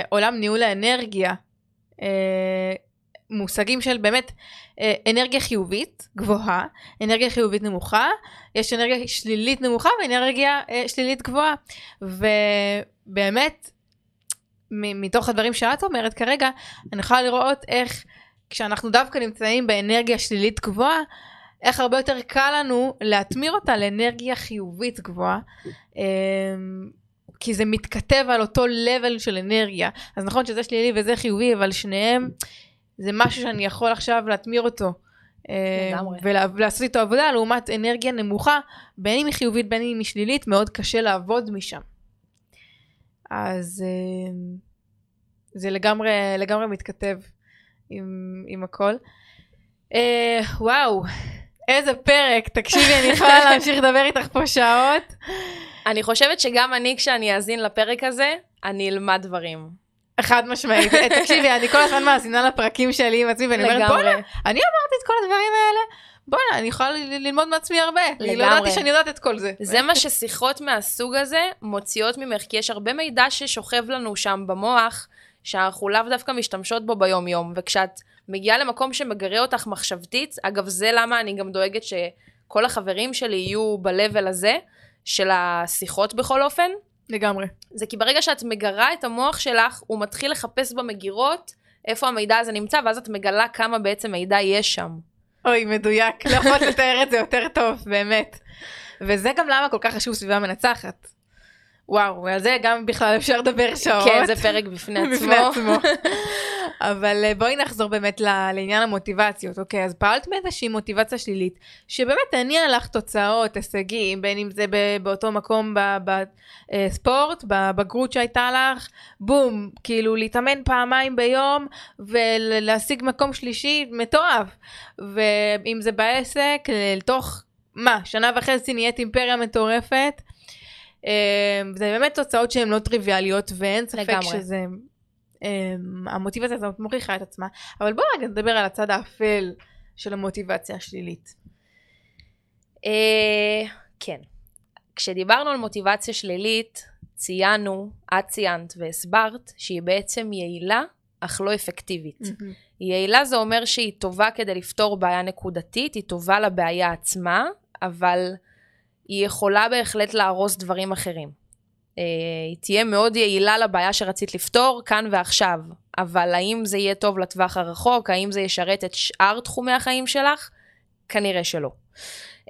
S3: בעולם ניהול האנרגיה, אה, מושגים של באמת אה, אנרגיה חיובית גבוהה, אנרגיה חיובית נמוכה, יש אנרגיה שלילית נמוכה ואנרגיה אה, שלילית גבוהה. ובאמת, מתוך הדברים שאת אומרת כרגע, אני יכולה לראות איך כשאנחנו דווקא נמצאים באנרגיה שלילית גבוהה, איך הרבה יותר קל לנו להתמיר אותה לאנרגיה חיובית גבוהה. כי זה מתכתב על אותו level של אנרגיה. אז נכון שזה שלילי וזה חיובי, אבל שניהם זה משהו שאני יכול עכשיו להתמיר אותו. אה,
S2: לגמרי.
S3: ולעשות איתו עבודה לעומת אנרגיה נמוכה, בין אם היא חיובית בין אם היא שלילית, מאוד קשה לעבוד משם. אז אה, זה לגמרי, לגמרי מתכתב עם, עם הכל. אה, וואו, איזה פרק, תקשיבי, אני יכולה להמשיך לדבר איתך פה שעות.
S2: אני חושבת שגם אני, כשאני אאזין לפרק הזה, אני אלמד דברים.
S3: חד משמעית. אה, תקשיבי, אני כל הזמן מאזינה לפרקים שלי עם עצמי, ואני אומרת,
S2: לגמרי.
S3: בואנה, אני אמרתי את כל הדברים האלה, בואנה, אני יכולה ללמוד מעצמי הרבה. אני לא
S2: לגמרי.
S3: ידעתי שאני יודעת את כל זה.
S2: זה מה ששיחות מהסוג הזה מוציאות ממך, כי יש הרבה מידע ששוכב לנו שם במוח, שאנחנו לאו דווקא משתמשות בו ביום-יום, וכשאת מגיעה למקום שמגרה אותך מחשבתית, אגב, זה למה אני גם דואגת שכל החברים שלי יהיו ב-level הזה, של השיחות בכל אופן,
S3: לגמרי.
S2: זה כי ברגע שאת מגרה את המוח שלך, הוא מתחיל לחפש במגירות איפה המידע הזה נמצא, ואז את מגלה כמה בעצם מידע יש שם.
S3: אוי, מדויק, לא יכולת לתאר את זה יותר טוב, באמת. וזה גם למה כל כך חשוב סביבה מנצחת. וואו, על זה גם בכלל אפשר לדבר שעות.
S2: כן, זה פרק בפני עצמו.
S3: בפני עצמו. אבל אה, בואי נחזור באמת לעניין המוטיבציות, אוקיי? אז פעלת באיזושהי מוטיבציה שלילית, שבאמת הניעה לך תוצאות, הישגים, בין אם זה באותו מקום בספורט, בבגרות שהייתה לך, בום, כאילו להתאמן פעמיים ביום ולהשיג מקום שלישי, מטורף. ואם זה בעסק, לתוך, מה, שנה וחצי נהיית אימפריה מטורפת. אה, זה באמת תוצאות שהן לא טריוויאליות ואין ספק
S2: לגמרי.
S3: שזה um, המוטיבציה הזאת מוכיחה את עצמה אבל בואו רגע נדבר על הצד האפל של המוטיבציה השלילית.
S2: אה, כן. כשדיברנו על מוטיבציה שלילית, ציינו, את ציינת והסברת, שהיא בעצם יעילה, אך לא אפקטיבית. יעילה זה אומר שהיא טובה כדי לפתור בעיה נקודתית, היא טובה לבעיה עצמה, אבל היא יכולה בהחלט להרוס דברים אחרים. אה, היא תהיה מאוד יעילה לבעיה שרצית לפתור כאן ועכשיו, אבל האם זה יהיה טוב לטווח הרחוק, האם זה ישרת את שאר תחומי החיים שלך? כנראה שלא.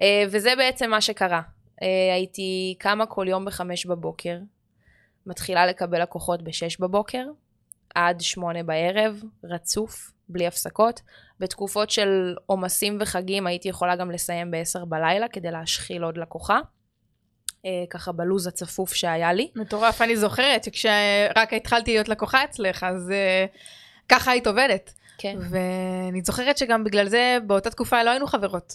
S2: אה, וזה בעצם מה שקרה. אה, הייתי קמה כל יום בחמש בבוקר, מתחילה לקבל לקוחות בשש בבוקר, עד שמונה בערב, רצוף, בלי הפסקות. בתקופות של עומסים וחגים הייתי יכולה גם לסיים בעשר בלילה כדי להשחיל עוד לקוחה. אה, ככה בלוז הצפוף שהיה לי.
S3: מטורף, אני זוכרת שכשרק התחלתי להיות לקוחה אצלך אז uh, ככה היית עובדת.
S2: כן.
S3: ואני זוכרת שגם בגלל זה באותה תקופה לא היינו חברות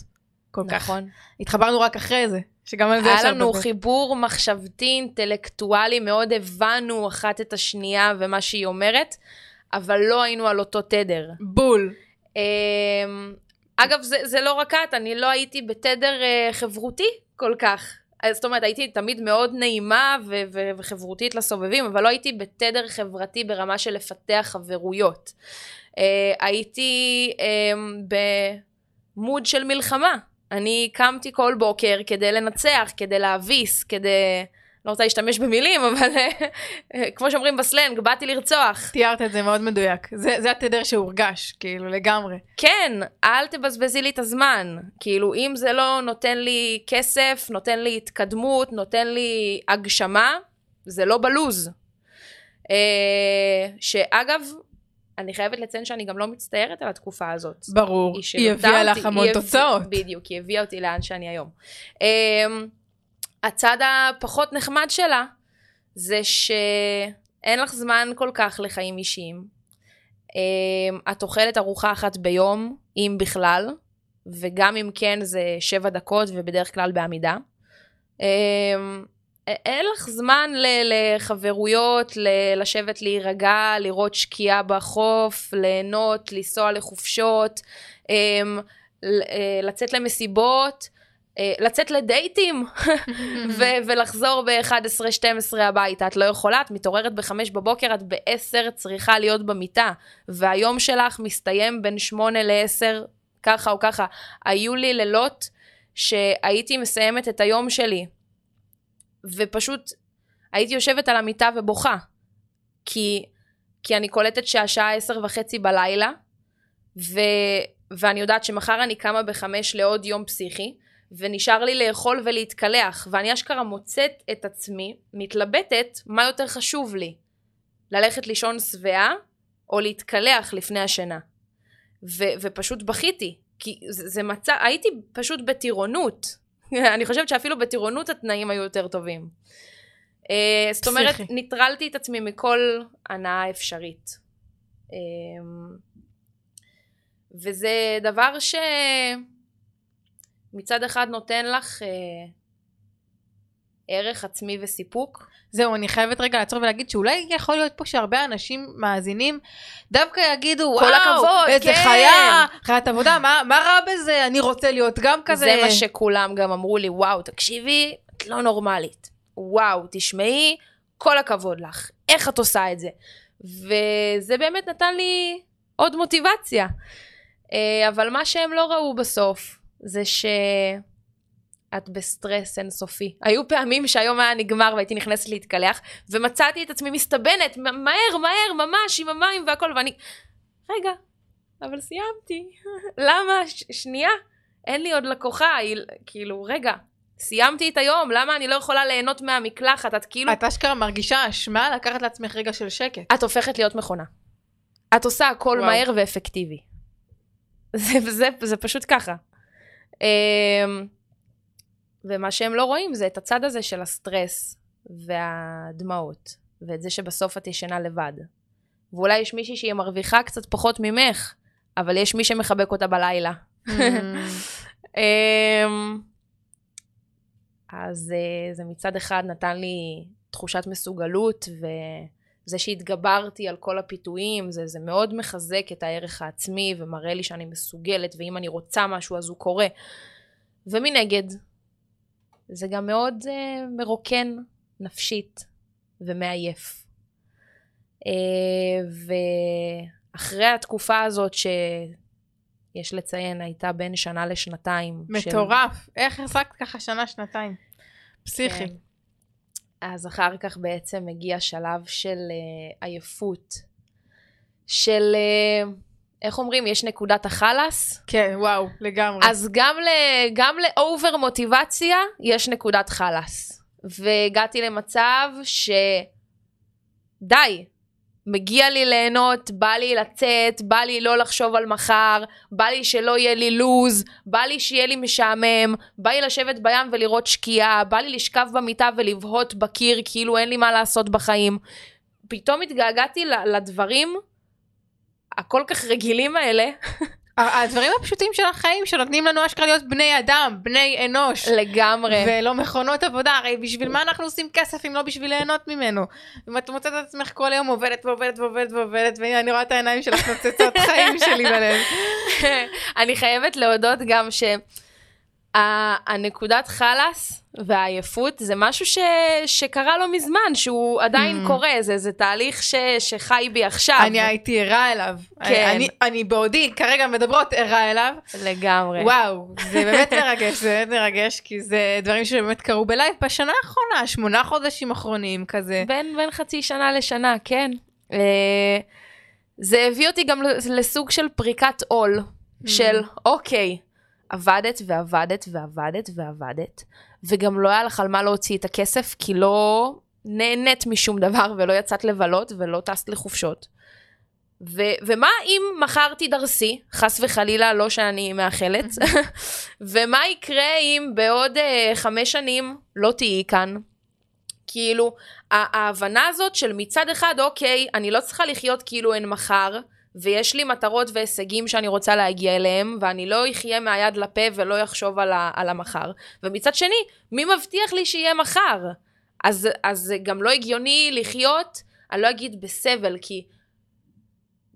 S3: כל כך.
S2: נכון.
S3: התחברנו רק אחרי זה, שגם על זה
S2: היה לנו
S3: לדבר.
S2: חיבור מחשבתי, אינטלקטואלי, מאוד הבנו אחת את השנייה ומה שהיא אומרת, אבל לא היינו על אותו תדר.
S3: בול.
S2: אמ, אגב, זה, זה לא רק את, אני לא הייתי בתדר אה, חברותי כל כך. אז זאת אומרת, הייתי תמיד מאוד נעימה ו- ו- וחברותית לסובבים, אבל לא הייתי בתדר חברתי ברמה של לפתח חברויות. אה, הייתי אה, במוד של מלחמה. אני קמתי כל בוקר כדי לנצח, כדי להביס, כדי... לא רוצה להשתמש במילים, אבל כמו שאומרים בסלנג, באתי לרצוח.
S3: תיארת את זה מאוד מדויק. זה, זה התדר שהורגש, כאילו, לגמרי.
S2: כן, אל תבזבזי לי את הזמן. כאילו, אם זה לא נותן לי כסף, נותן לי התקדמות, נותן לי הגשמה, זה לא בלוז. אה, שאגב, אני חייבת לציין שאני גם לא מצטערת על התקופה הזאת.
S3: ברור.
S2: היא
S3: היא הביאה
S2: אותי-
S3: לך המון
S2: היא
S3: תוצאות.
S2: בדיוק, היא הביאה אותי לאן שאני היום. הצד הפחות נחמד שלה, זה שאין לך זמן כל כך לחיים אישיים. Um, את אוכלת ארוחה אחת ביום, אם בכלל, וגם אם כן זה שבע דקות ובדרך כלל בעמידה. Um, אין לך זמן לחברויות, לשבת להירגע, לראות שקיעה בחוף, ליהנות, לנסוע לחופשות, אמ, אה, לצאת למסיבות. אה, לצאת לדייטים ו- ולחזור ב-11-12 הביתה. את לא יכולה, את מתעוררת ב-5 בבוקר, את ב-10 צריכה להיות במיטה, והיום שלך מסתיים בין 8 ל-10, ככה או ככה. היו לי לילות שהייתי מסיימת את היום שלי, ופשוט הייתי יושבת על המיטה ובוכה. כי, כי אני קולטת שהשעה עשר וחצי בלילה, ו, ואני יודעת שמחר אני קמה בחמש לעוד יום פסיכי, ונשאר לי לאכול ולהתקלח, ואני אשכרה מוצאת את עצמי מתלבטת מה יותר חשוב לי, ללכת לישון שבעה או להתקלח לפני השינה. ו- ופשוט בכיתי, כי זה, זה מצב, הייתי פשוט בטירונות. אני חושבת שאפילו בטירונות התנאים היו יותר טובים. Uh, זאת אומרת. ניטרלתי את עצמי מכל הנאה אפשרית. Um, וזה דבר שמצד אחד נותן לך uh, ערך עצמי וסיפוק.
S3: זהו, אני חייבת רגע לעצור ולהגיד שאולי יכול להיות פה שהרבה אנשים מאזינים דווקא יגידו,
S2: כל
S3: וואו,
S2: הכבוד,
S3: איזה
S2: כן."
S3: חיה, חיית עבודה, מה, מה רע בזה? אני רוצה להיות גם כזה.
S2: זה מה שכולם גם אמרו לי, וואו, תקשיבי, את לא נורמלית. וואו, תשמעי, כל הכבוד לך. איך את עושה את זה? וזה באמת נתן לי עוד מוטיבציה. אה, אבל מה שהם לא ראו בסוף, זה שאת בסטרס אינסופי. היו פעמים שהיום היה נגמר והייתי נכנסת להתקלח, ומצאתי את עצמי מסתבנת, מהר, מהר, ממש, עם המים והכל, ואני... רגע, אבל סיימתי. למה? ש- שנייה. אין לי עוד לקוחה, היא- כאילו, רגע, סיימתי את היום, למה אני לא יכולה ליהנות מהמקלחת? את כאילו,
S3: את אשכרה מרגישה אשמה לקחת לעצמך רגע של שקט.
S2: את הופכת להיות מכונה. את עושה הכל
S3: וואו.
S2: מהר ואפקטיבי. זה, זה, זה פשוט ככה. אמ, ומה שהם לא רואים זה את הצד הזה של הסטרס והדמעות, ואת זה שבסוף את ישנה לבד. ואולי יש מישהי שהיא מרוויחה קצת פחות ממך, אבל יש מי שמחבק אותה בלילה. אמ, אז אה, זה מצד אחד נתן לי תחושת מסוגלות, וזה שהתגברתי על כל הפיתויים, זה, זה מאוד מחזק את הערך העצמי, ומראה לי שאני מסוגלת, ואם אני רוצה משהו אז הוא קורה. ומנגד, זה גם מאוד אה, מרוקן נפשית ומעייף. אה, ואחרי התקופה הזאת ש... יש לציין, הייתה בין שנה לשנתיים. של-
S3: מטורף. איך החזקת ככה שנה, שנתיים? פסיכי.
S2: כן. אז אחר כך בעצם הגיע שלב של uh, עייפות. של, uh, איך אומרים, יש נקודת החלאס,
S3: כן, וואו, לגמרי.
S2: אז גם, ל, גם לאובר מוטיבציה יש נקודת חלאס. והגעתי למצב שדי, מגיע לי ליהנות, בא לי לצאת, בא לי לא לחשוב על מחר, בא לי שלא יהיה לי לוז, בא לי שיהיה לי משעמם, בא לי לשבת בים ולראות שקיעה, בא לי לשכב במיטה ולבהות בקיר כאילו אין לי מה לעשות בחיים. פתאום התגעגעתי לדברים הכל כך רגילים האלה,
S3: הדברים הפשוטים של החיים שנותנים לנו אשכרה להיות בני אדם, בני אנוש.
S2: לגמרי.
S3: ולא מכונות עבודה, הרי בשביל מה אנחנו עושים כסף אם לא בשביל ליהנות ממנו? אם את מוצאת את עצמך כל היום עובדת ועובדת ועובדת ועובדת, והנה אני רואה את העיניים שלך נוצצות חיים שלי בלב.
S2: אני חייבת להודות גם שהנקודת חלאס והעייפות זה משהו ש... שקרה לא מזמן, שהוא עדיין
S3: Mm.
S2: קורה, זה, זה תהליך ש... שחי בי עכשיו.
S3: אני הייתי ערה אליו.
S2: כן.
S3: אני- אני בעודי כרגע מדברות ערה אליו.
S2: לגמרי.
S3: וואו, זה באמת מרגש, זה באמת מרגש, כי זה דברים שבאמת קרו בלייב בשנה האחרונה, שמונה חודשים אחרונים כזה.
S2: בין, בין חצי שנה לשנה, כן. אה, זה הביא אותי גם לסוג של פריקת עול, של אוקיי, עבדת ועבדת ועבדת ועבדת, וגם לא היה לך על מה להוציא את הכסף, כי לא נהנית משום דבר, ולא יצאת לבלות, ולא טסת לחופשות. ו- ומה אם מחר תדרסי, חס וחלילה, לא שאני מאחלת, ומה יקרה אם בעוד uh, חמש שנים לא תהיי כאן? כאילו, ההבנה הזאת של מצד אחד, אוקיי, אני לא צריכה לחיות כאילו אין מחר, ויש לי מטרות והישגים שאני רוצה להגיע אליהם, ואני לא אחיה מהיד לפה ולא אחשוב על, ה- על המחר. ומצד שני, מי מבטיח לי שיהיה מחר? אז, אז זה גם לא הגיוני לחיות, אני לא אגיד בסבל, כי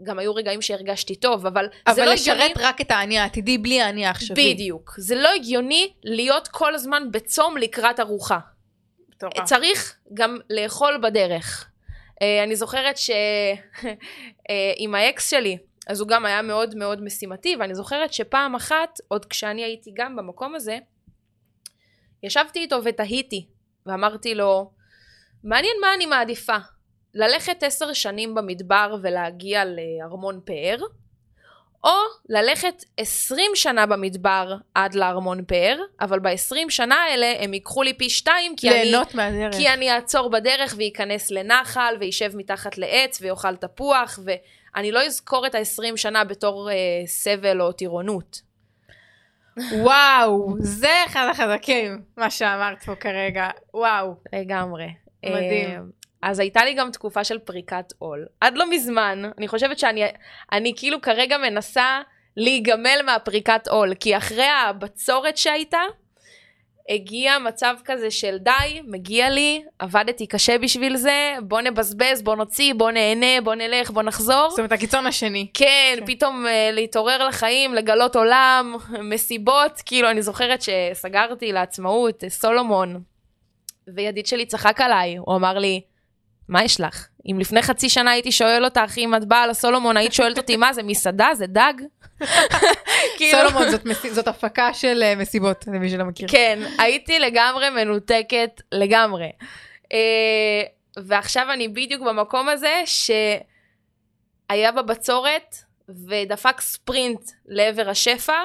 S2: גם היו רגעים שהרגשתי טוב, אבל, זה
S3: אבל
S2: לא
S3: לשרת
S2: הגיוני...
S3: רק את האני העתידי בלי האני העכשווי.
S2: בדיוק. זה לא הגיוני להיות כל הזמן בצום לקראת ארוחה.
S3: מטורף.
S2: צריך גם לאכול בדרך. אה, אני זוכרת שעם האקס שלי, אז הוא גם היה מאוד מאוד משימתי, ואני זוכרת שפעם אחת, עוד כשאני הייתי גם במקום הזה, ישבתי איתו ותהיתי, ואמרתי לו, מעניין מה אני מעדיפה, ללכת עשר שנים במדבר ולהגיע לארמון פאר, או ללכת עשרים שנה במדבר עד לארמון פאר, אבל בעשרים שנה האלה הם ייקחו לי פי שתיים, כי אני...
S3: ליהנות מהדרך.
S2: כי אני אעצור בדרך ואיכנס לנחל וישב מתחת לעץ ויאכל תפוח ואני לא אזכור את ה-20 שנה בתור אה, סבל או טירונות.
S3: וואו, זה אחד החזקים, מה שאמרת פה כרגע. וואו.
S2: לגמרי.
S3: מדהים.
S2: אז הייתה לי גם תקופה של פריקת עול. עד לא מזמן, אני חושבת שאני אני כאילו כרגע מנסה להיגמל מהפריקת עול, כי אחרי הבצורת שהייתה, הגיע מצב כזה של די, מגיע לי, עבדתי קשה בשביל זה, בוא נבזבז, בוא נוציא, בוא נהנה, בוא נלך, בוא נחזור.
S3: זאת אומרת, הקיצון השני.
S2: כן,
S3: כן.
S2: פתאום uh, להתעורר לחיים, לגלות עולם, מסיבות, כאילו אני זוכרת שסגרתי לעצמאות, אה, סולומון, וידיד שלי צחק עליי, הוא אמר לי, מה יש לך? אם לפני חצי שנה הייתי שואל אותך אם את באה לסולומון, היית שואלת אותי מה זה מסעדה? זה דג? כאילו-
S3: סולומון זאת זאת הפקה של אה, מסיבות, למי שלא מכיר.
S2: כן, הייתי לגמרי מנותקת, לגמרי. אה, ועכשיו אני בדיוק במקום הזה שהיה בבצורת ודפק ספרינט לעבר השפע,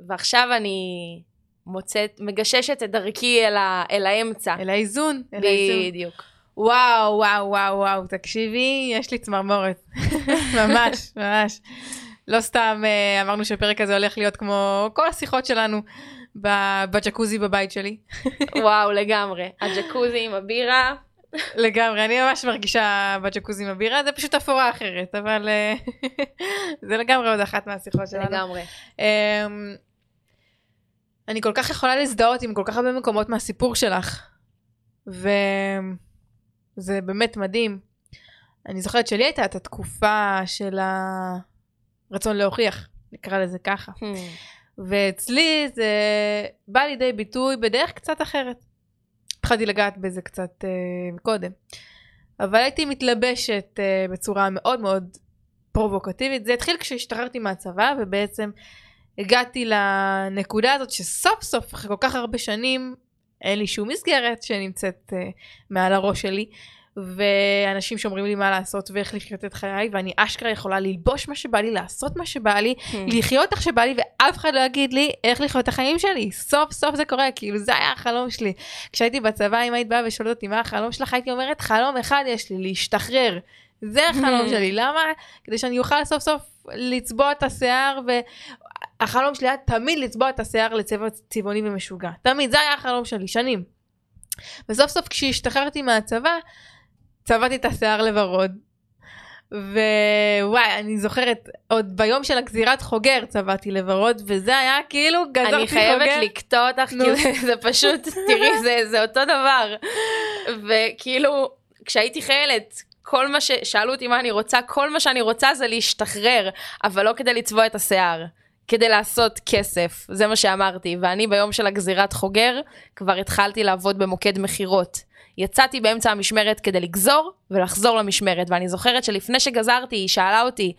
S2: ועכשיו אני מוצאת, מגששת את דרכי אל, ה, אל האמצע.
S3: אל האיזון. אל האיזון.
S2: בדיוק.
S3: וואו, וואו, וואו, וואו, תקשיבי, יש לי צמרמורת. ממש, ממש. לא סתם אה, אמרנו שהפרק הזה הולך להיות כמו כל השיחות שלנו בג'קוזי בבית שלי.
S2: וואו, לגמרי. הג'קוזי עם הבירה,
S3: לגמרי, אני ממש מרגישה בג'קוזי עם הבירה, זה פשוט אפורה אחרת, אבל אה, זה לגמרי עוד אחת מהשיחות שלנו.
S2: לגמרי.
S3: אמ, אני כל כך יכולה להזדהות עם כל כך הרבה מקומות מהסיפור שלך, וזה באמת מדהים. אני זוכרת שלי הייתה את התקופה של הרצון להוכיח, נקרא לזה ככה. ואצלי זה בא לידי ביטוי בדרך קצת אחרת. התחלתי לגעת בזה קצת uh, קודם. אבל הייתי מתלבשת uh, בצורה מאוד מאוד פרובוקטיבית. זה התחיל כשהשתחררתי מהצבא ובעצם הגעתי לנקודה הזאת שסוף סוף אחרי כל כך הרבה שנים אין לי שום מסגרת שנמצאת uh, מעל הראש שלי. ואנשים שאומרים לי מה לעשות ואיך לחיות את חיי ואני אשכרה יכולה ללבוש מה שבא לי לעשות מה שבא לי לחיות איך שבא לי ואף אחד לא יגיד לי איך לחיות את החיים שלי. סוף סוף זה קורה, כאילו זה היה החלום שלי. כשהייתי בצבא, אם היית באה ושואלת אותי מה החלום שלך, הייתי אומרת חלום אחד יש לי, להשתחרר. זה החלום שלי, למה? כדי שאני אוכל סוף סוף לצבוע את השיער והחלום שלי היה תמיד לצבוע את השיער לצבע צבעוני ומשוגע. תמיד, זה היה החלום שלי, שנים. וסוף סוף כשהשתחררתי מהצבא, צבעתי את השיער לוורוד. ווואי, אני זוכרת, עוד ביום של הגזירת חוגר צבעתי לוורוד, וזה היה כאילו, גזרתי חוגר.
S2: אני חייבת לקטוע אותך. כי זה פשוט, תראי, זה, זה אותו דבר. וכאילו, כשהייתי חיילת, כל מה ש... שאלו אותי מה אני רוצה, כל מה שאני רוצה זה להשתחרר, אבל לא כדי לצבוע את השיער. כדי לעשות כסף, זה מה שאמרתי. ואני ביום של הגזירת חוגר, כבר התחלתי לעבוד במוקד מכירות. יצאתי באמצע המשמרת כדי לגזור ולחזור למשמרת, ואני זוכרת שלפני שגזרתי, היא שאלה אותי,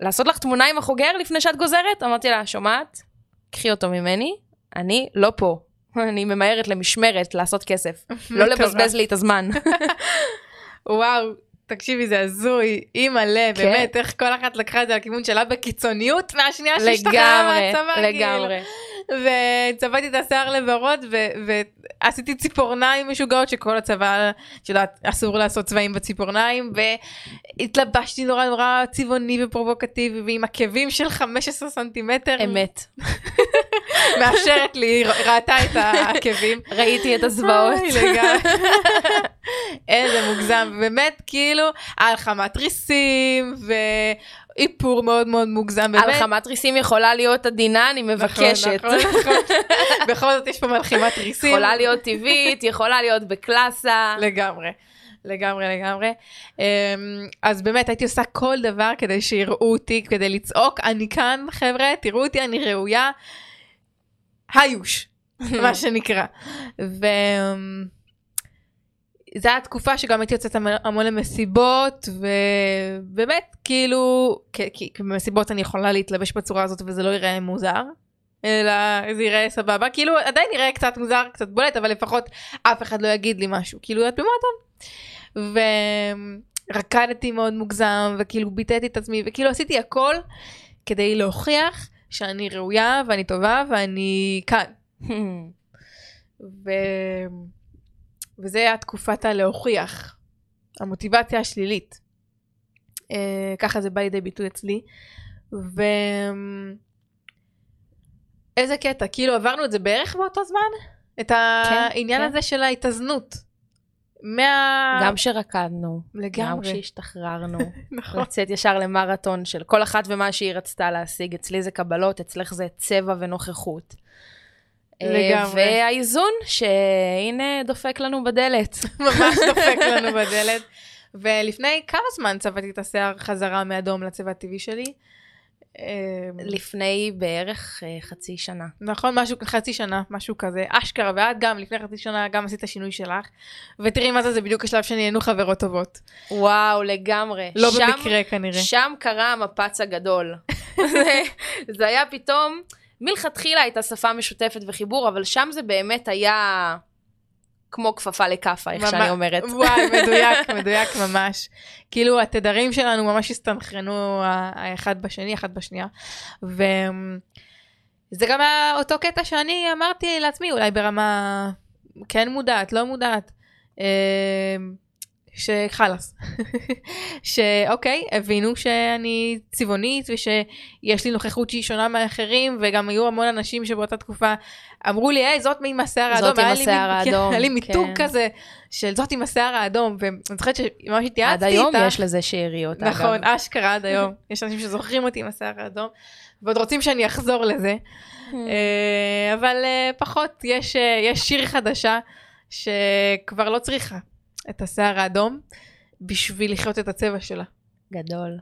S2: לעשות לך תמונה עם החוגר לפני שאת גוזרת? אמרתי לה, שומעת? קחי אותו ממני, אני לא פה. אני ממהרת למשמרת לעשות כסף, לא. לבזבז לי את הזמן.
S3: וואו, תקשיבי, זה הזוי, אימא'לה,
S2: כן.
S3: באמת, איך כל אחת לקחה את זה לכיוון שלה בקיצוניות מהשנייה שהשתחררה
S2: לגמרי,
S3: מהצבא, כאילו. וצבעתי את השיער לוורוד ו- ועשיתי ציפורניים משוגעות שכל הצבא, את יודעת, אסור לעשות צבעים בציפורניים והתלבשתי נורא נורא צבעוני ופרובוקטיבי ועם עקבים של 15 סנטימטר.
S2: אמת.
S3: מאפשרת לי, ראתה את העקבים.
S2: ראיתי את הזוועות.
S3: איזה מוגזם, באמת כאילו על חמת ריסים ואיפור מאוד מאוד מוגזם.
S2: על
S3: באמת.
S2: חמת ריסים יכולה להיות עדינה, אני מבקשת.
S3: נכון, נכון, נכון. בכל זאת יש פה מלחימת ריסים.
S2: יכולה להיות טבעית, יכולה להיות בקלאסה.
S3: לגמרי. לגמרי, לגמרי. אמ, אז באמת הייתי עושה כל דבר כדי שיראו אותי, כדי לצעוק, אני כאן, חבר'ה, תראו אותי, אני ראויה. היוש, מה שנקרא. ו... זו הייתה תקופה שגם הייתי יוצאת המ- המון למסיבות, ובאמת, כאילו, כי במסיבות אני יכולה להתלבש בצורה הזאת וזה לא ייראה מוזר, אלא זה ייראה סבבה, כאילו עדיין ייראה קצת מוזר, קצת בולט, אבל לפחות אף אחד לא יגיד לי משהו, כאילו את במועדון. ורקדתי מאוד מוגזם, וכאילו ביטאתי את עצמי, וכאילו עשיתי הכל כדי להוכיח שאני ראויה ואני טובה ואני כאן. ו... וזה היה תקופת הלהוכיח, המוטיבציה השלילית. אה, ככה זה בא לידי ביטוי אצלי. ו... איזה קטע, כאילו עברנו את זה בערך באותו זמן? את העניין
S2: כן.
S3: הזה של ההתאזנות. מה...
S2: גם שרקדנו, גם
S3: לגמרי.
S2: כשהשתחררנו,
S3: נכון.
S2: לצאת ישר למרתון של כל אחת ומה שהיא רצתה להשיג. אצלי זה קבלות, אצלך זה צבע ונוכחות.
S3: לגמרי.
S2: והאיזון שהנה דופק לנו בדלת.
S3: ממש דופק לנו בדלת. ולפני כמה זמן צבעתי את השיער חזרה מאדום לצבע הטבעי שלי? אה,
S2: לפני בערך אה, חצי שנה.
S3: נכון, משהו, חצי שנה, משהו כזה, אשכרה, ואת גם לפני חצי שנה גם עשית שינוי שלך, ותראי מה זה, זה בדיוק השלב שנהיינו חברות טובות.
S2: וואו, לגמרי.
S3: לא
S2: שם-
S3: במקרה כנראה.
S2: שם קרה המפץ הגדול. זה- זה היה פתאום, מלכתחילה הייתה שפה משותפת וחיבור, אבל שם זה באמת היה כמו כפפה לכאפה, איך שאני
S3: ממש-
S2: אומרת.
S3: וואי, מדויק, מדויק ממש. כאילו התדרים שלנו ממש הסתנכרנו האחד בשני, אחת בשנייה. וזה גם היה אותו קטע שאני אמרתי לעצמי, אולי ברמה כן מודעת, לא מודעת. שחלאס. שאוקיי, הבינו שאני צבעונית ושיש לי נוכחות שהיא שונה מאחרים, וגם היו המון אנשים שבאותה תקופה אמרו לי, היי, זאת עם השיער האדום.
S2: זאת עם השיער
S3: כן,
S2: האדום,
S3: היה לי מיתוג
S2: כן.
S3: כזה של זאת עם השיער האדום, ואני זוכרת שממש התייעצתי
S2: עד
S3: איתך.
S2: היום יש לזה שאריות, אגב.
S3: נכון, אשכרה עד היום. יש אנשים שזוכרים אותי עם השיער האדום, ועוד רוצים שאני אחזור לזה. אה, אבל אה, פחות, יש, אה, יש שיר חדשה שכבר לא צריכה את השיער האדום בשביל לחיות את הצבע שלה.
S2: גדול.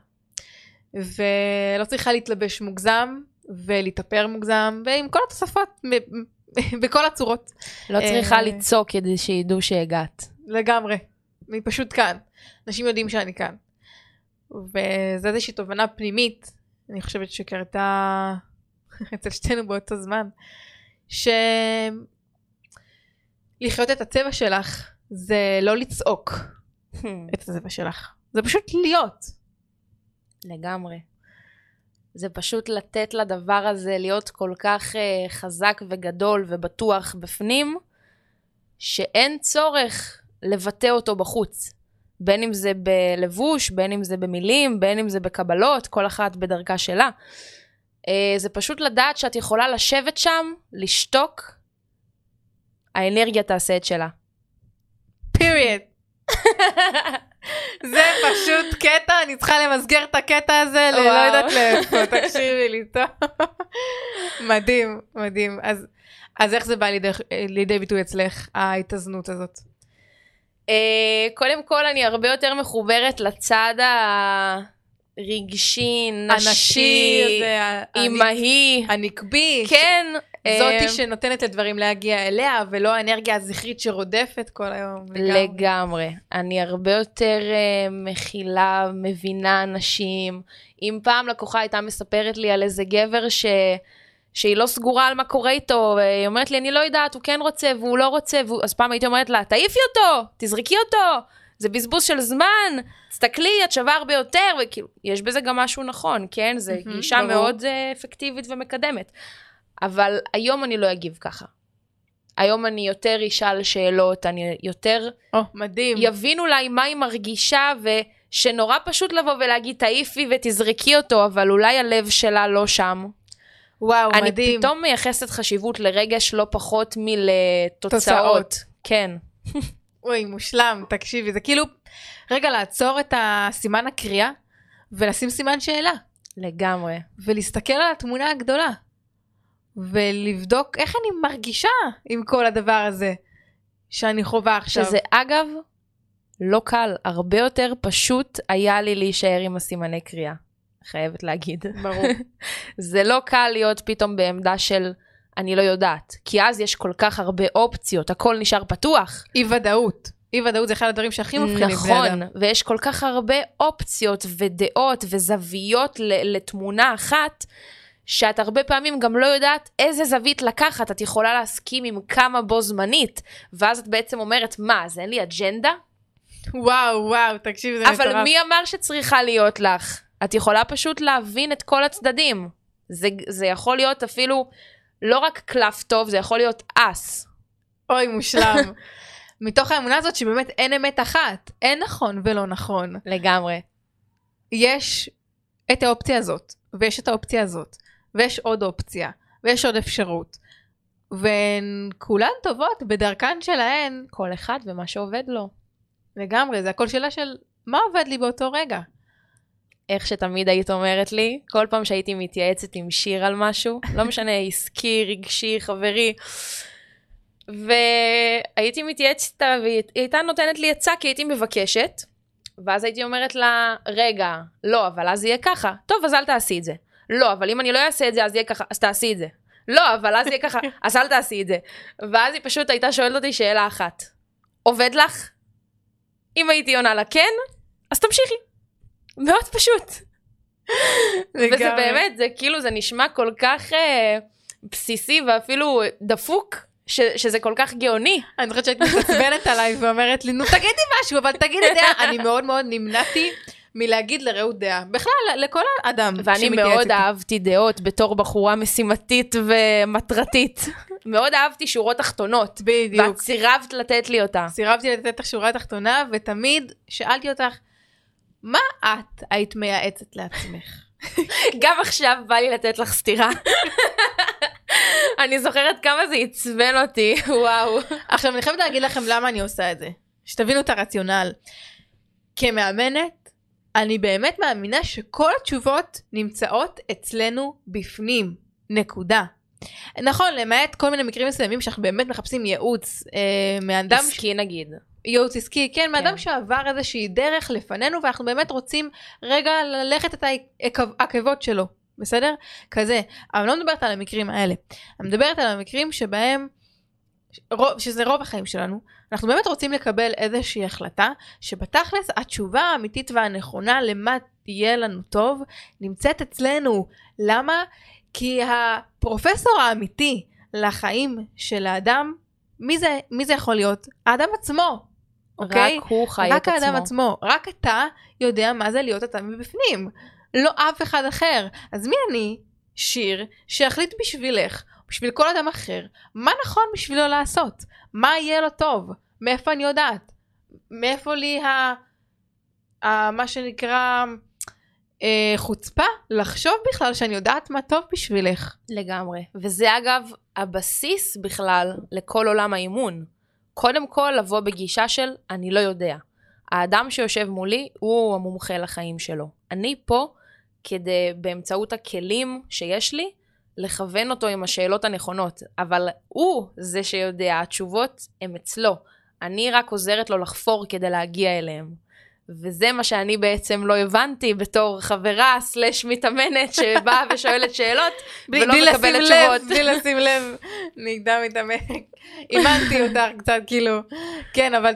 S3: ולא צריכה להתלבש מוגזם ולהתאפר מוגזם, ועם כל התוספות, בכל הצורות.
S2: לא
S3: אה,
S2: צריכה לצעוק כדי שידעו שהגעת.
S3: לגמרי. אני פשוט כאן. אנשים יודעים שאני כאן. וזה איזושהי תובנה פנימית, אני חושבת שקרתה אצל שתינו באותו זמן, שלחיות את הצבע שלך זה לא לצעוק את הצבע שלך, זה פשוט להיות.
S2: לגמרי. זה פשוט לתת לדבר הזה להיות כל כך uh, חזק וגדול ובטוח בפנים, שאין צורך לבטא אותו בחוץ. בין אם זה בלבוש, בין אם זה במילים, בין אם זה בקבלות, כל אחת בדרכה שלה. Uh, זה פשוט לדעת שאת יכולה לשבת שם, לשתוק, האנרגיה תעשה את שלה.
S3: פיריד. זה פשוט קטע, אני צריכה למסגר את הקטע הזה ללא. יודעת לאיפה, תקשיבי לי, טוב. מדהים, מדהים. אז, אז איך זה בא לידי, לידי ביטוי אצלך, ההתאזנות הזאת?
S2: אה, קודם כל, אני הרבה יותר מחוברת לצד הרגשי, נשי, אימהי.
S3: הנקבי.
S2: כן.
S3: זאתי שנותנת לדברים להגיע אליה, ולא האנרגיה הזכרית שרודפת כל היום. לגמרי.
S2: לגמרי. אני הרבה יותר אה, מכילה, מבינה אנשים. אם פעם לקוחה הייתה מספרת לי על איזה גבר ש... שהיא לא סגורה על מה קורה איתו, והיא אומרת לי, אני לא יודעת, הוא כן רוצה והוא לא רוצה, והוא... אז פעם הייתי אומרת לה, תעיפי אותו, תזרקי אותו, זה בזבוז של זמן, תסתכלי, את שווה הרבה יותר, וכאילו, יש בזה גם משהו נכון, כן? זו
S3: מהמם,
S2: גישה
S3: ברור.
S2: מאוד אה, אפקטיבית ומקדמת. אבל היום אני לא אגיב ככה. היום אני יותר אשאל שאלות, אני יותר
S3: או, מדהים.
S2: יבין אולי מה היא מרגישה, ושנורא פשוט לבוא ולהגיד תעיפי ותזרקי אותו, אבל אולי הלב שלה לא שם.
S3: וואו,
S2: אני
S3: מדהים.
S2: פתאום מייחסת חשיבות לרגש לא פחות מלתוצאות.
S3: תוצאות.
S2: כן.
S3: אוי, מושלם, תקשיבי, זה כאילו, רגע, לעצור את הסימן הקריאה ולשים סימן שאלה,
S2: לגמרי.
S3: ולהסתכל על התמונה הגדולה, ולבדוק איך אני מרגישה עם כל הדבר הזה שאני חווה עכשיו.
S2: שזה אגב, לא קל, הרבה יותר פשוט היה לי להישאר עם הסימני קריאה, חייבת להגיד.
S3: ברור.
S2: זה לא קל להיות פתאום בעמדה של אני לא יודעת, כי אז יש כל כך הרבה אופציות, הכל נשאר פתוח.
S3: אי ודאות. אי ודאות זה אחד הדברים שהכי מפחידים בני אדם.
S2: נכון, ויש כל כך הרבה אופציות ודעות וזוויות לתמונה אחת, שאת הרבה פעמים גם לא יודעת איזה זווית לקחת, את יכולה להסכים עם כמה בו זמנית, ואז את בעצם אומרת, מה, אז אין לי אג'נדה?
S3: וואו, וואו, תקשיב, זה מטורף.
S2: אבל מי אמר שצריכה להיות לך? את יכולה פשוט להבין את כל הצדדים. זה, זה יכול להיות אפילו לא רק קלף טוב, זה יכול להיות אס.
S3: אוי, מושלם. מתוך האמונה הזאת שבאמת אין אמת אחת, אין נכון ולא נכון.
S2: לגמרי.
S3: יש את האופציה הזאת, ויש את האופציה הזאת, ויש עוד אופציה, ויש עוד אפשרות. והן כולן טובות בדרכן שלהן
S2: כל אחד ומה שעובד לו.
S3: לגמרי, זה הכל שאלה של מה עובד לי באותו רגע.
S2: איך שתמיד היית אומרת לי, כל פעם שהייתי מתייעצת עם שיר על משהו, לא משנה, עסקי, רגשי, חברי, והייתי מתייעצת איתה, והיא הייתה נותנת לי עצה כי הייתי מבקשת, ואז הייתי אומרת לה, רגע, לא, אבל אז יהיה ככה, טוב, אז אל תעשי את זה. לא, אבל אם אני לא אעשה את זה, אז יהיה ככה, אז תעשי את זה. לא, אבל אז יהיה ככה, אז אל תעשי את זה. ואז היא פשוט הייתה שואלת אותי שאלה אחת, עובד לך? אם הייתי עונה לה כן, אז תמשיכי. מאוד פשוט. וזה באמת, זה כאילו, זה נשמע כל כך אה, בסיסי ואפילו דפוק, ש, שזה כל כך גאוני.
S3: אני חושבת שהיית מתעצבנת עליי ואומרת לי, נו תגידי משהו, אבל תגידי. אני מאוד מאוד נמנעתי מלהגיד לרעות דעה. בכלל, לכל אדם
S2: ואני מאוד
S3: איתי.
S2: אהבתי דעות בתור בחורה משימתית ומטרתית. מאוד אהבתי שורות תחתונות.
S3: בדיוק.
S2: ואת סירבת לתת לי אותה.
S3: סירבתי לתת לך שורה תחתונה, ותמיד שאלתי אותך, מה את היית מייעצת לעצמך?
S2: גם עכשיו בא לי לתת לך סטירה. אני זוכרת כמה זה עצבן אותי, וואו.
S3: עכשיו, אני חייבת להגיד לכם למה אני עושה את זה. שתבינו את הרציונל. כמאמנת, אני באמת מאמינה שכל התשובות נמצאות אצלנו בפנים. נקודה. נכון, למעט כל מיני מקרים מסוימים שאנחנו באמת מחפשים ייעוץ אה, מאדם, ש...
S2: עסקי נגיד.
S3: ייעוץ עסקי, כן, מאדם
S2: כן.
S3: שעבר איזושהי דרך לפנינו ואנחנו באמת רוצים רגע ללכת את העקבות שלו, בסדר? כזה. אבל לא מדברת על המקרים האלה. אני מדברת על המקרים שבהם, רוב, שזה רוב החיים שלנו, אנחנו באמת רוצים לקבל איזושהי החלטה שבתכלס התשובה האמיתית והנכונה למה תהיה לנו טוב נמצאת אצלנו. למה? כי הפרופסור האמיתי לחיים של האדם, מי זה, מי זה יכול להיות? האדם עצמו, אוקיי?
S2: רק הוא חי
S3: רק
S2: את עצמו.
S3: האדם עצמו. רק אתה יודע מה זה להיות אתה מבפנים. לא אף אחד אחר. אז מי אני, שיר, שיחליט בשבילך, בשביל כל אדם אחר, מה נכון בשבילו לעשות? מה יהיה לו טוב? מאיפה אני יודעת? מאיפה לי ה... ה... מה שנקרא אה, חוצפה לחשוב בכלל שאני יודעת מה טוב בשבילך.
S2: לגמרי. וזה אגב הבסיס בכלל לכל עולם האימון. קודם כל לבוא בגישה של אני לא יודע. האדם שיושב מולי הוא המומחה לחיים שלו. אני פה כדי באמצעות הכלים שיש לי לכוון אותו עם השאלות הנכונות, אבל הוא זה שיודע, התשובות הן אצלו. אני רק עוזרת לו לחפור כדי להגיע אליהם. וזה מה שאני בעצם לא הבנתי בתור חברה סלש מתאמנת שבאה ושואלת שאלות
S3: בלי,
S2: ולא
S3: בלי
S2: מקבלת
S3: לשים
S2: תשובות.
S3: לב, בלי לשים לב, נגדה מתעמק. אימנתי אותך קצת, כאילו, כן, אבל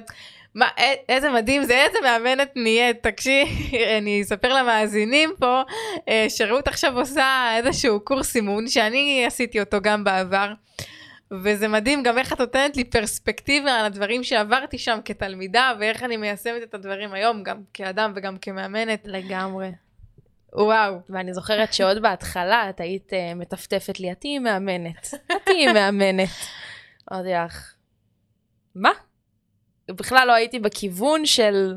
S3: מה, איזה מדהים זה, איזה מאמנת נהיית, תקשיב, אני אספר למאזינים פה, אה, שרעות עכשיו עושה איזשהו קורס אימון, שאני עשיתי אותו גם בעבר, וזה מדהים גם איך את נותנת לי פרספקטיבה על הדברים שעברתי שם כתלמידה, ואיך אני מיישמת את הדברים היום, גם כאדם וגם כמאמנת.
S2: לגמרי.
S3: וואו.
S2: ואני זוכרת שעוד בהתחלה את היית uh, מטפטפת לי, את תהיי מאמנת. את תהיי מאמנת. אמרתי לך, מה? בכלל לא הייתי בכיוון של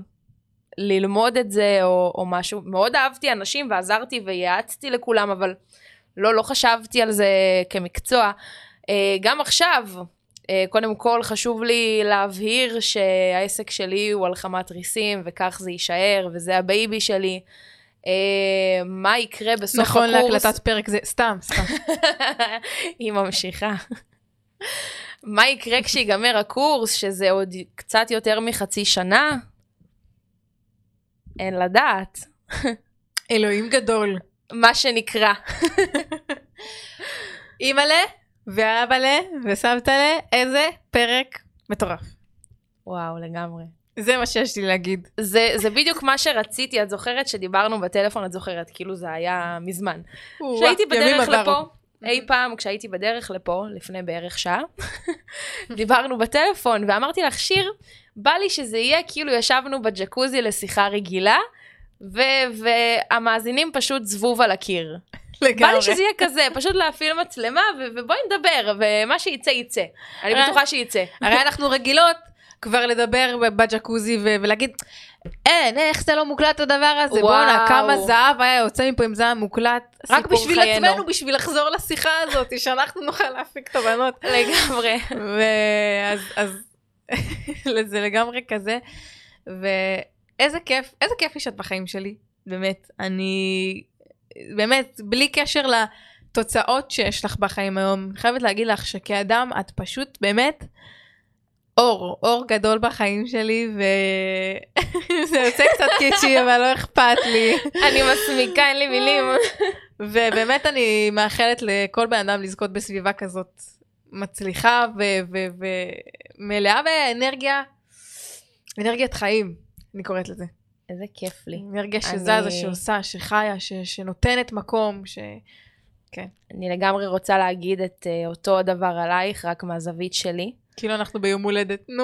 S2: ללמוד את זה או, או משהו. מאוד אהבתי אנשים ועזרתי וייעצתי לכולם, אבל לא, לא חשבתי על זה כמקצוע. אה, גם עכשיו, אה, קודם כל חשוב לי להבהיר שהעסק שלי הוא הלחמת ריסים וכך זה יישאר וזה ה baby שלי. אה, מה יקרה בסוף
S3: נכון
S2: הקורס?
S3: להקלטת פרק זה, סתם, סתם.
S2: היא ממשיכה. מה יקרה כשיגמר הקורס, שזה עוד קצת יותר מחצי שנה? אין לדעת.
S3: אלוהים גדול.
S2: מה שנקרא.
S3: אימא'לה ואבא'לה וסבתא'לה, איזה פרק מטורף.
S2: וואו, לגמרי.
S3: זה מה שיש לי להגיד.
S2: זה, זה בדיוק מה שרציתי, את זוכרת שדיברנו בטלפון, את זוכרת, כאילו זה היה מזמן. כשהייתי בדרך לפה, אי פעם, כשהייתי בדרך לפה, לפני בערך שעה, דיברנו בטלפון, ואמרתי לך, שיר, בא לי שזה יהיה כאילו ישבנו בג'קוזי לשיחה רגילה, ו- והמאזינים פשוט זבוב על הקיר.
S3: לגמרי.
S2: בא לי שזה יהיה כזה, פשוט להפעיל מצלמה, ו- ובואי נדבר, ומה שיצא יצא. אני בטוחה שיצא.
S3: הרי אנחנו רגילות כבר לדבר בג'קוזי ו- ולהגיד, אין, איך זה לא מוקלט הדבר הזה? בואנה, כמה זהב היה יוצא מפה אם זה היה מוקלט. רק בשביל
S2: חיינו.
S3: עצמנו, בשביל לחזור לשיחה הזאת, שאנחנו נוכל להפיק תובנות.
S2: לגמרי.
S3: ואז אז, זה לגמרי כזה. ואיזה כיף, איזה כיף לי שאת בחיים שלי, באמת. אני, באמת, בלי קשר לתוצאות שיש לך בחיים היום, אני חייבת להגיד לך שכאדם את פשוט באמת אור, אור גדול בחיים שלי, וזה יוצא קצת קיצ'י, אבל לא אכפת לי.
S2: אני מסמיקה, אין לי מילים.
S3: ובאמת אני מאחלת לכל בן אדם לזכות בסביבה כזאת מצליחה ומלאה באנרגיה, אנרגיית חיים, אני קוראת לזה.
S2: איזה כיף לי.
S3: אנרגיה
S2: אני-
S3: שזזה, שעושה, שחיה, ש- שנותנת מקום, ש...
S2: אני לגמרי רוצה להגיד את uh, אותו הדבר עלייך, רק מהזווית שלי.
S3: כאילו אנחנו ביום הולדת, נו.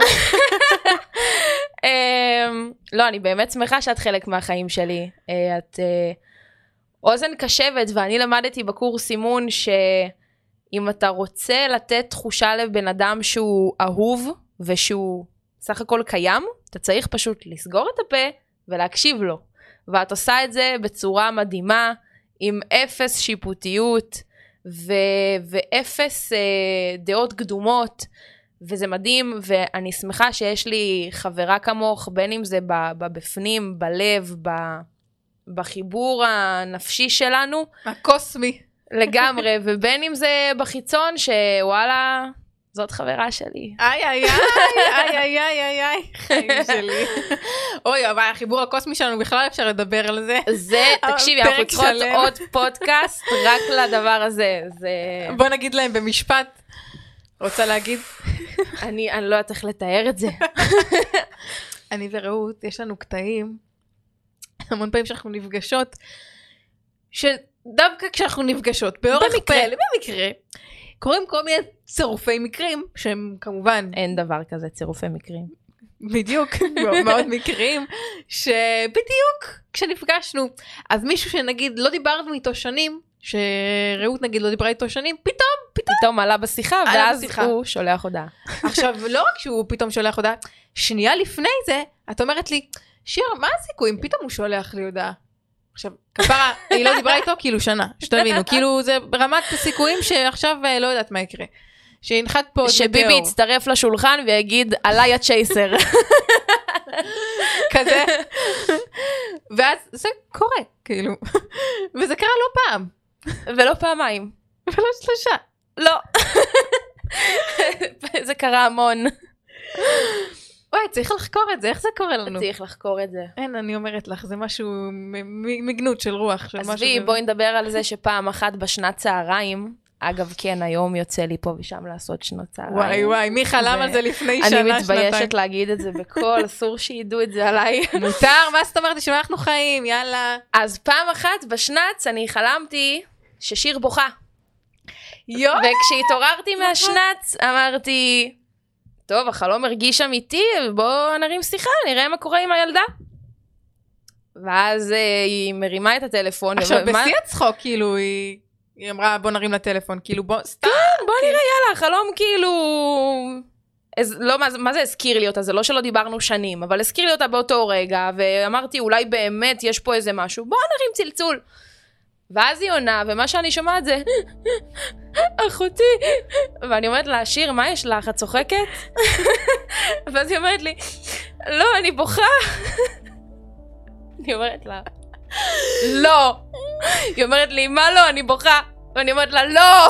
S2: um, לא, אני באמת שמחה שאת חלק מהחיים שלי. Uh, את uh, אוזן קשבת, ואני למדתי בקורס אימון שאם אתה רוצה לתת תחושה לבן אדם שהוא אהוב ושהוא סך הכל קיים, אתה צריך פשוט לסגור את הפה ולהקשיב לו. ואת עושה את זה בצורה מדהימה, עם אפס שיפוטיות ו- ואפס uh, דעות קדומות. וזה מדהים, ואני שמחה שיש לי חברה כמוך, בין אם זה בבפנים, בלב, ב- בחיבור הנפשי שלנו,
S3: הקוסמי.
S2: לגמרי, ובין אם זה בחיצון, שוואלה, זאת חברה שלי.
S3: איי איי איי, איי איי איי איי חיים שלי. אוי, אבל החיבור הקוסמי שלנו בכלל אפשר לדבר על זה.
S2: זה, תקשיבי, אנחנו צריכות. עוד פודקאסט רק לדבר הזה. זה...
S3: בוא נגיד להם במשפט. רוצה להגיד?
S2: אני, אני לא יודעת איך לתאר את זה.
S3: אני ורעות, יש לנו קטעים, המון פעמים שאנחנו נפגשות, שדווקא כשאנחנו נפגשות, באורח. פלא, במקרה, קורים כל מיני צירופי מקרים, שהם כמובן
S2: אין דבר כזה צירופי מקרים.
S3: בדיוק, מאוד מקרים, שבדיוק כשנפגשנו, אז מישהו שנגיד לא דיברנו איתו שנים, שרעות נגיד לא דיברה איתו שנים, פתאום, פתאום,
S2: פתאום עלה בשיחה,
S3: עלה
S2: ואז
S3: בשיחה.
S2: הוא שולח הודעה.
S3: עכשיו לא רק שהוא פתאום שולח הודעה, שנייה לפני זה, את אומרת לי, שיר, מה הסיכויים? פתאום הוא שולח לי הודעה. עכשיו, כפרה, היא לא דיברה איתו כאילו שנה, שתבינו, כאילו זה ברמת הסיכויים שעכשיו אה, לא יודעת מה יקרה. שינחת פה
S2: שביבי יצטרף לשולחן ויגיד, עליי הצ'ייסר.
S3: כזה. ואז זה קורה, כאילו. וזה קרה לא פעם,
S2: ולא פעמיים.
S3: ולא שלושה.
S2: לא. זה קרה המון.
S3: וואי, צריך לחקור את זה, איך זה קורה לנו?
S2: צריך לחקור את זה.
S3: אין, אני אומרת לך, זה משהו מגנות של רוח. של
S2: עזבי,
S3: משהו-
S2: בואי נדבר על זה שפעם אחת בשנת צהריים, אגב, כן, היום יוצא לי פה ושם לעשות שנות צהריים.
S3: וואי וואי, מי חלם על זה לפני שנה,
S2: אני
S3: שנתיים?
S2: מתביישת להגיד את זה בקול, אסור שידעו את זה עליי.
S3: מותר, מה זאת אומרת? בשביל מה אנחנו חיים, יאללה.
S2: אז פעם אחת בשנץ אני חלמתי ששיר בוכה.
S3: יואו.
S2: וכשהתעוררתי מהשנץ אמרתי, טוב, החלום הרגיש אמיתי, בואו נרים שיחה, נראה מה קורה עם הילדה. ואז אה, היא מרימה את הטלפון.
S3: עכשיו,
S2: ומה-
S3: בשיא הצחוק, כאילו, היא... היא אמרה, בוא נרים לטלפון, כאילו, בוא, סתם.
S2: בוא נראה, יאללה, החלום כאילו... אז לא, מה, מה זה הזכיר לי אותה? זה לא שלא דיברנו שנים, אבל הזכיר לי אותה באותו רגע, ואמרתי, אולי באמת יש פה איזה משהו, בוא נרים צלצול. ואז היא עונה, ומה שאני שומעת זה, אחותי. ואני אומרת לה, שיר, מה יש לך? את צוחקת? ואז היא אומרת לי, לא, אני בוכה. אני אומרת לה, לא. היא אומרת לי, מה לא, אני בוכה. ואני אומרת לה, לא!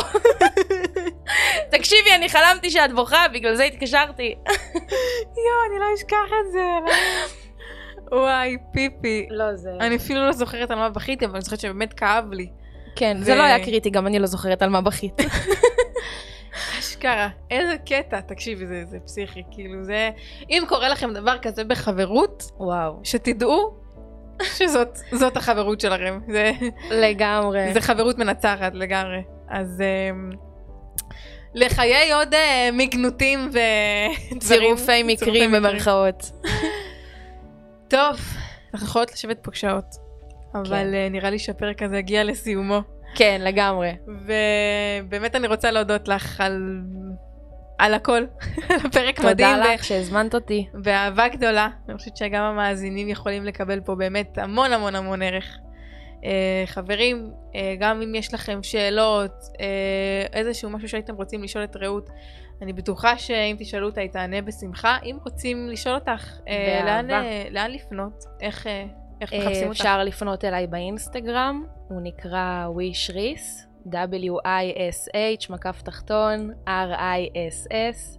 S2: תקשיבי, אני חלמתי שאת בוכה, בגלל זה התקשרתי.
S3: יואו, אני לא אשכח את זה. וואי, פיפי.
S2: לא, זה...
S3: אני אפילו לא זוכרת על מה בכיתי, אבל אני זוכרת שבאמת כאב לי.
S2: כן,
S3: ו-
S2: זה לא היה קריטי, גם אני לא זוכרת על מה בכית.
S3: אשכרה, איזה קטע, תקשיבי, זה, זה פסיכי, כאילו זה... אם קורה לכם דבר כזה בחברות,
S2: וואו.
S3: שתדעו שזאת זאת החברות שלכם. זה,
S2: לגמרי.
S3: זה חברות מנצחת לגמרי. אז אמ, לחיי עוד אה, מגנותים ודברים.
S2: צירופי מקרים במרכאות.
S3: טוב, אנחנו יכולות לשבת פה שעות, אבל
S2: כן.
S3: אה, נראה לי שהפרק הזה הגיע לסיומו.
S2: כן, לגמרי.
S3: ובאמת אני רוצה להודות לך על, על הכל, על הפרק מדהים.
S2: תודה
S3: ו-
S2: לך שהזמנת אותי.
S3: באהבה גדולה. אני חושבת שגם המאזינים יכולים לקבל פה באמת המון המון המון ערך. Uh, חברים, uh, גם אם יש לכם שאלות, uh, איזשהו משהו שהייתם רוצים לשאול את רעות, אני בטוחה שאם תשאלו אותה היא תענה בשמחה. אם רוצים לשאול אותך, uh, לאן, uh, לאן לפנות? איך, uh, איך
S2: אה,
S3: מחפשים אותך?
S2: אפשר לפנות אליי באינסטגרם, הוא נקרא ווישריס, W-I-S-H, מקף תחתון, R-I-S-S,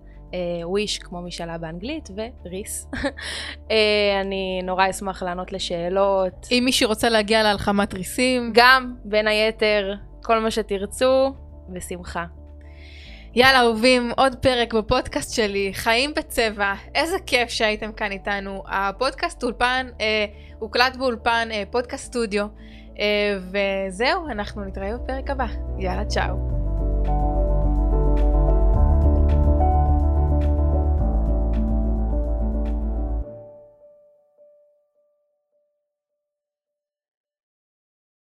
S2: וויש כמו משאלה באנגלית, וריס. אה, אני נורא אשמח לענות לשאלות.
S3: אם מישהי רוצה להגיע להלחמת ריסים,
S2: גם, בין היתר, כל מה שתרצו, בשמחה.
S3: יאללה אהובים, עוד פרק בפודקאסט שלי, חיים בצבע, איזה כיף שהייתם כאן איתנו. הפודקאסט אולפן, אה, הוקלט באולפן אה, פודקאסט סטודיו, אה, וזהו, אנחנו נתראה בפרק הבא. יאללה, צ'או.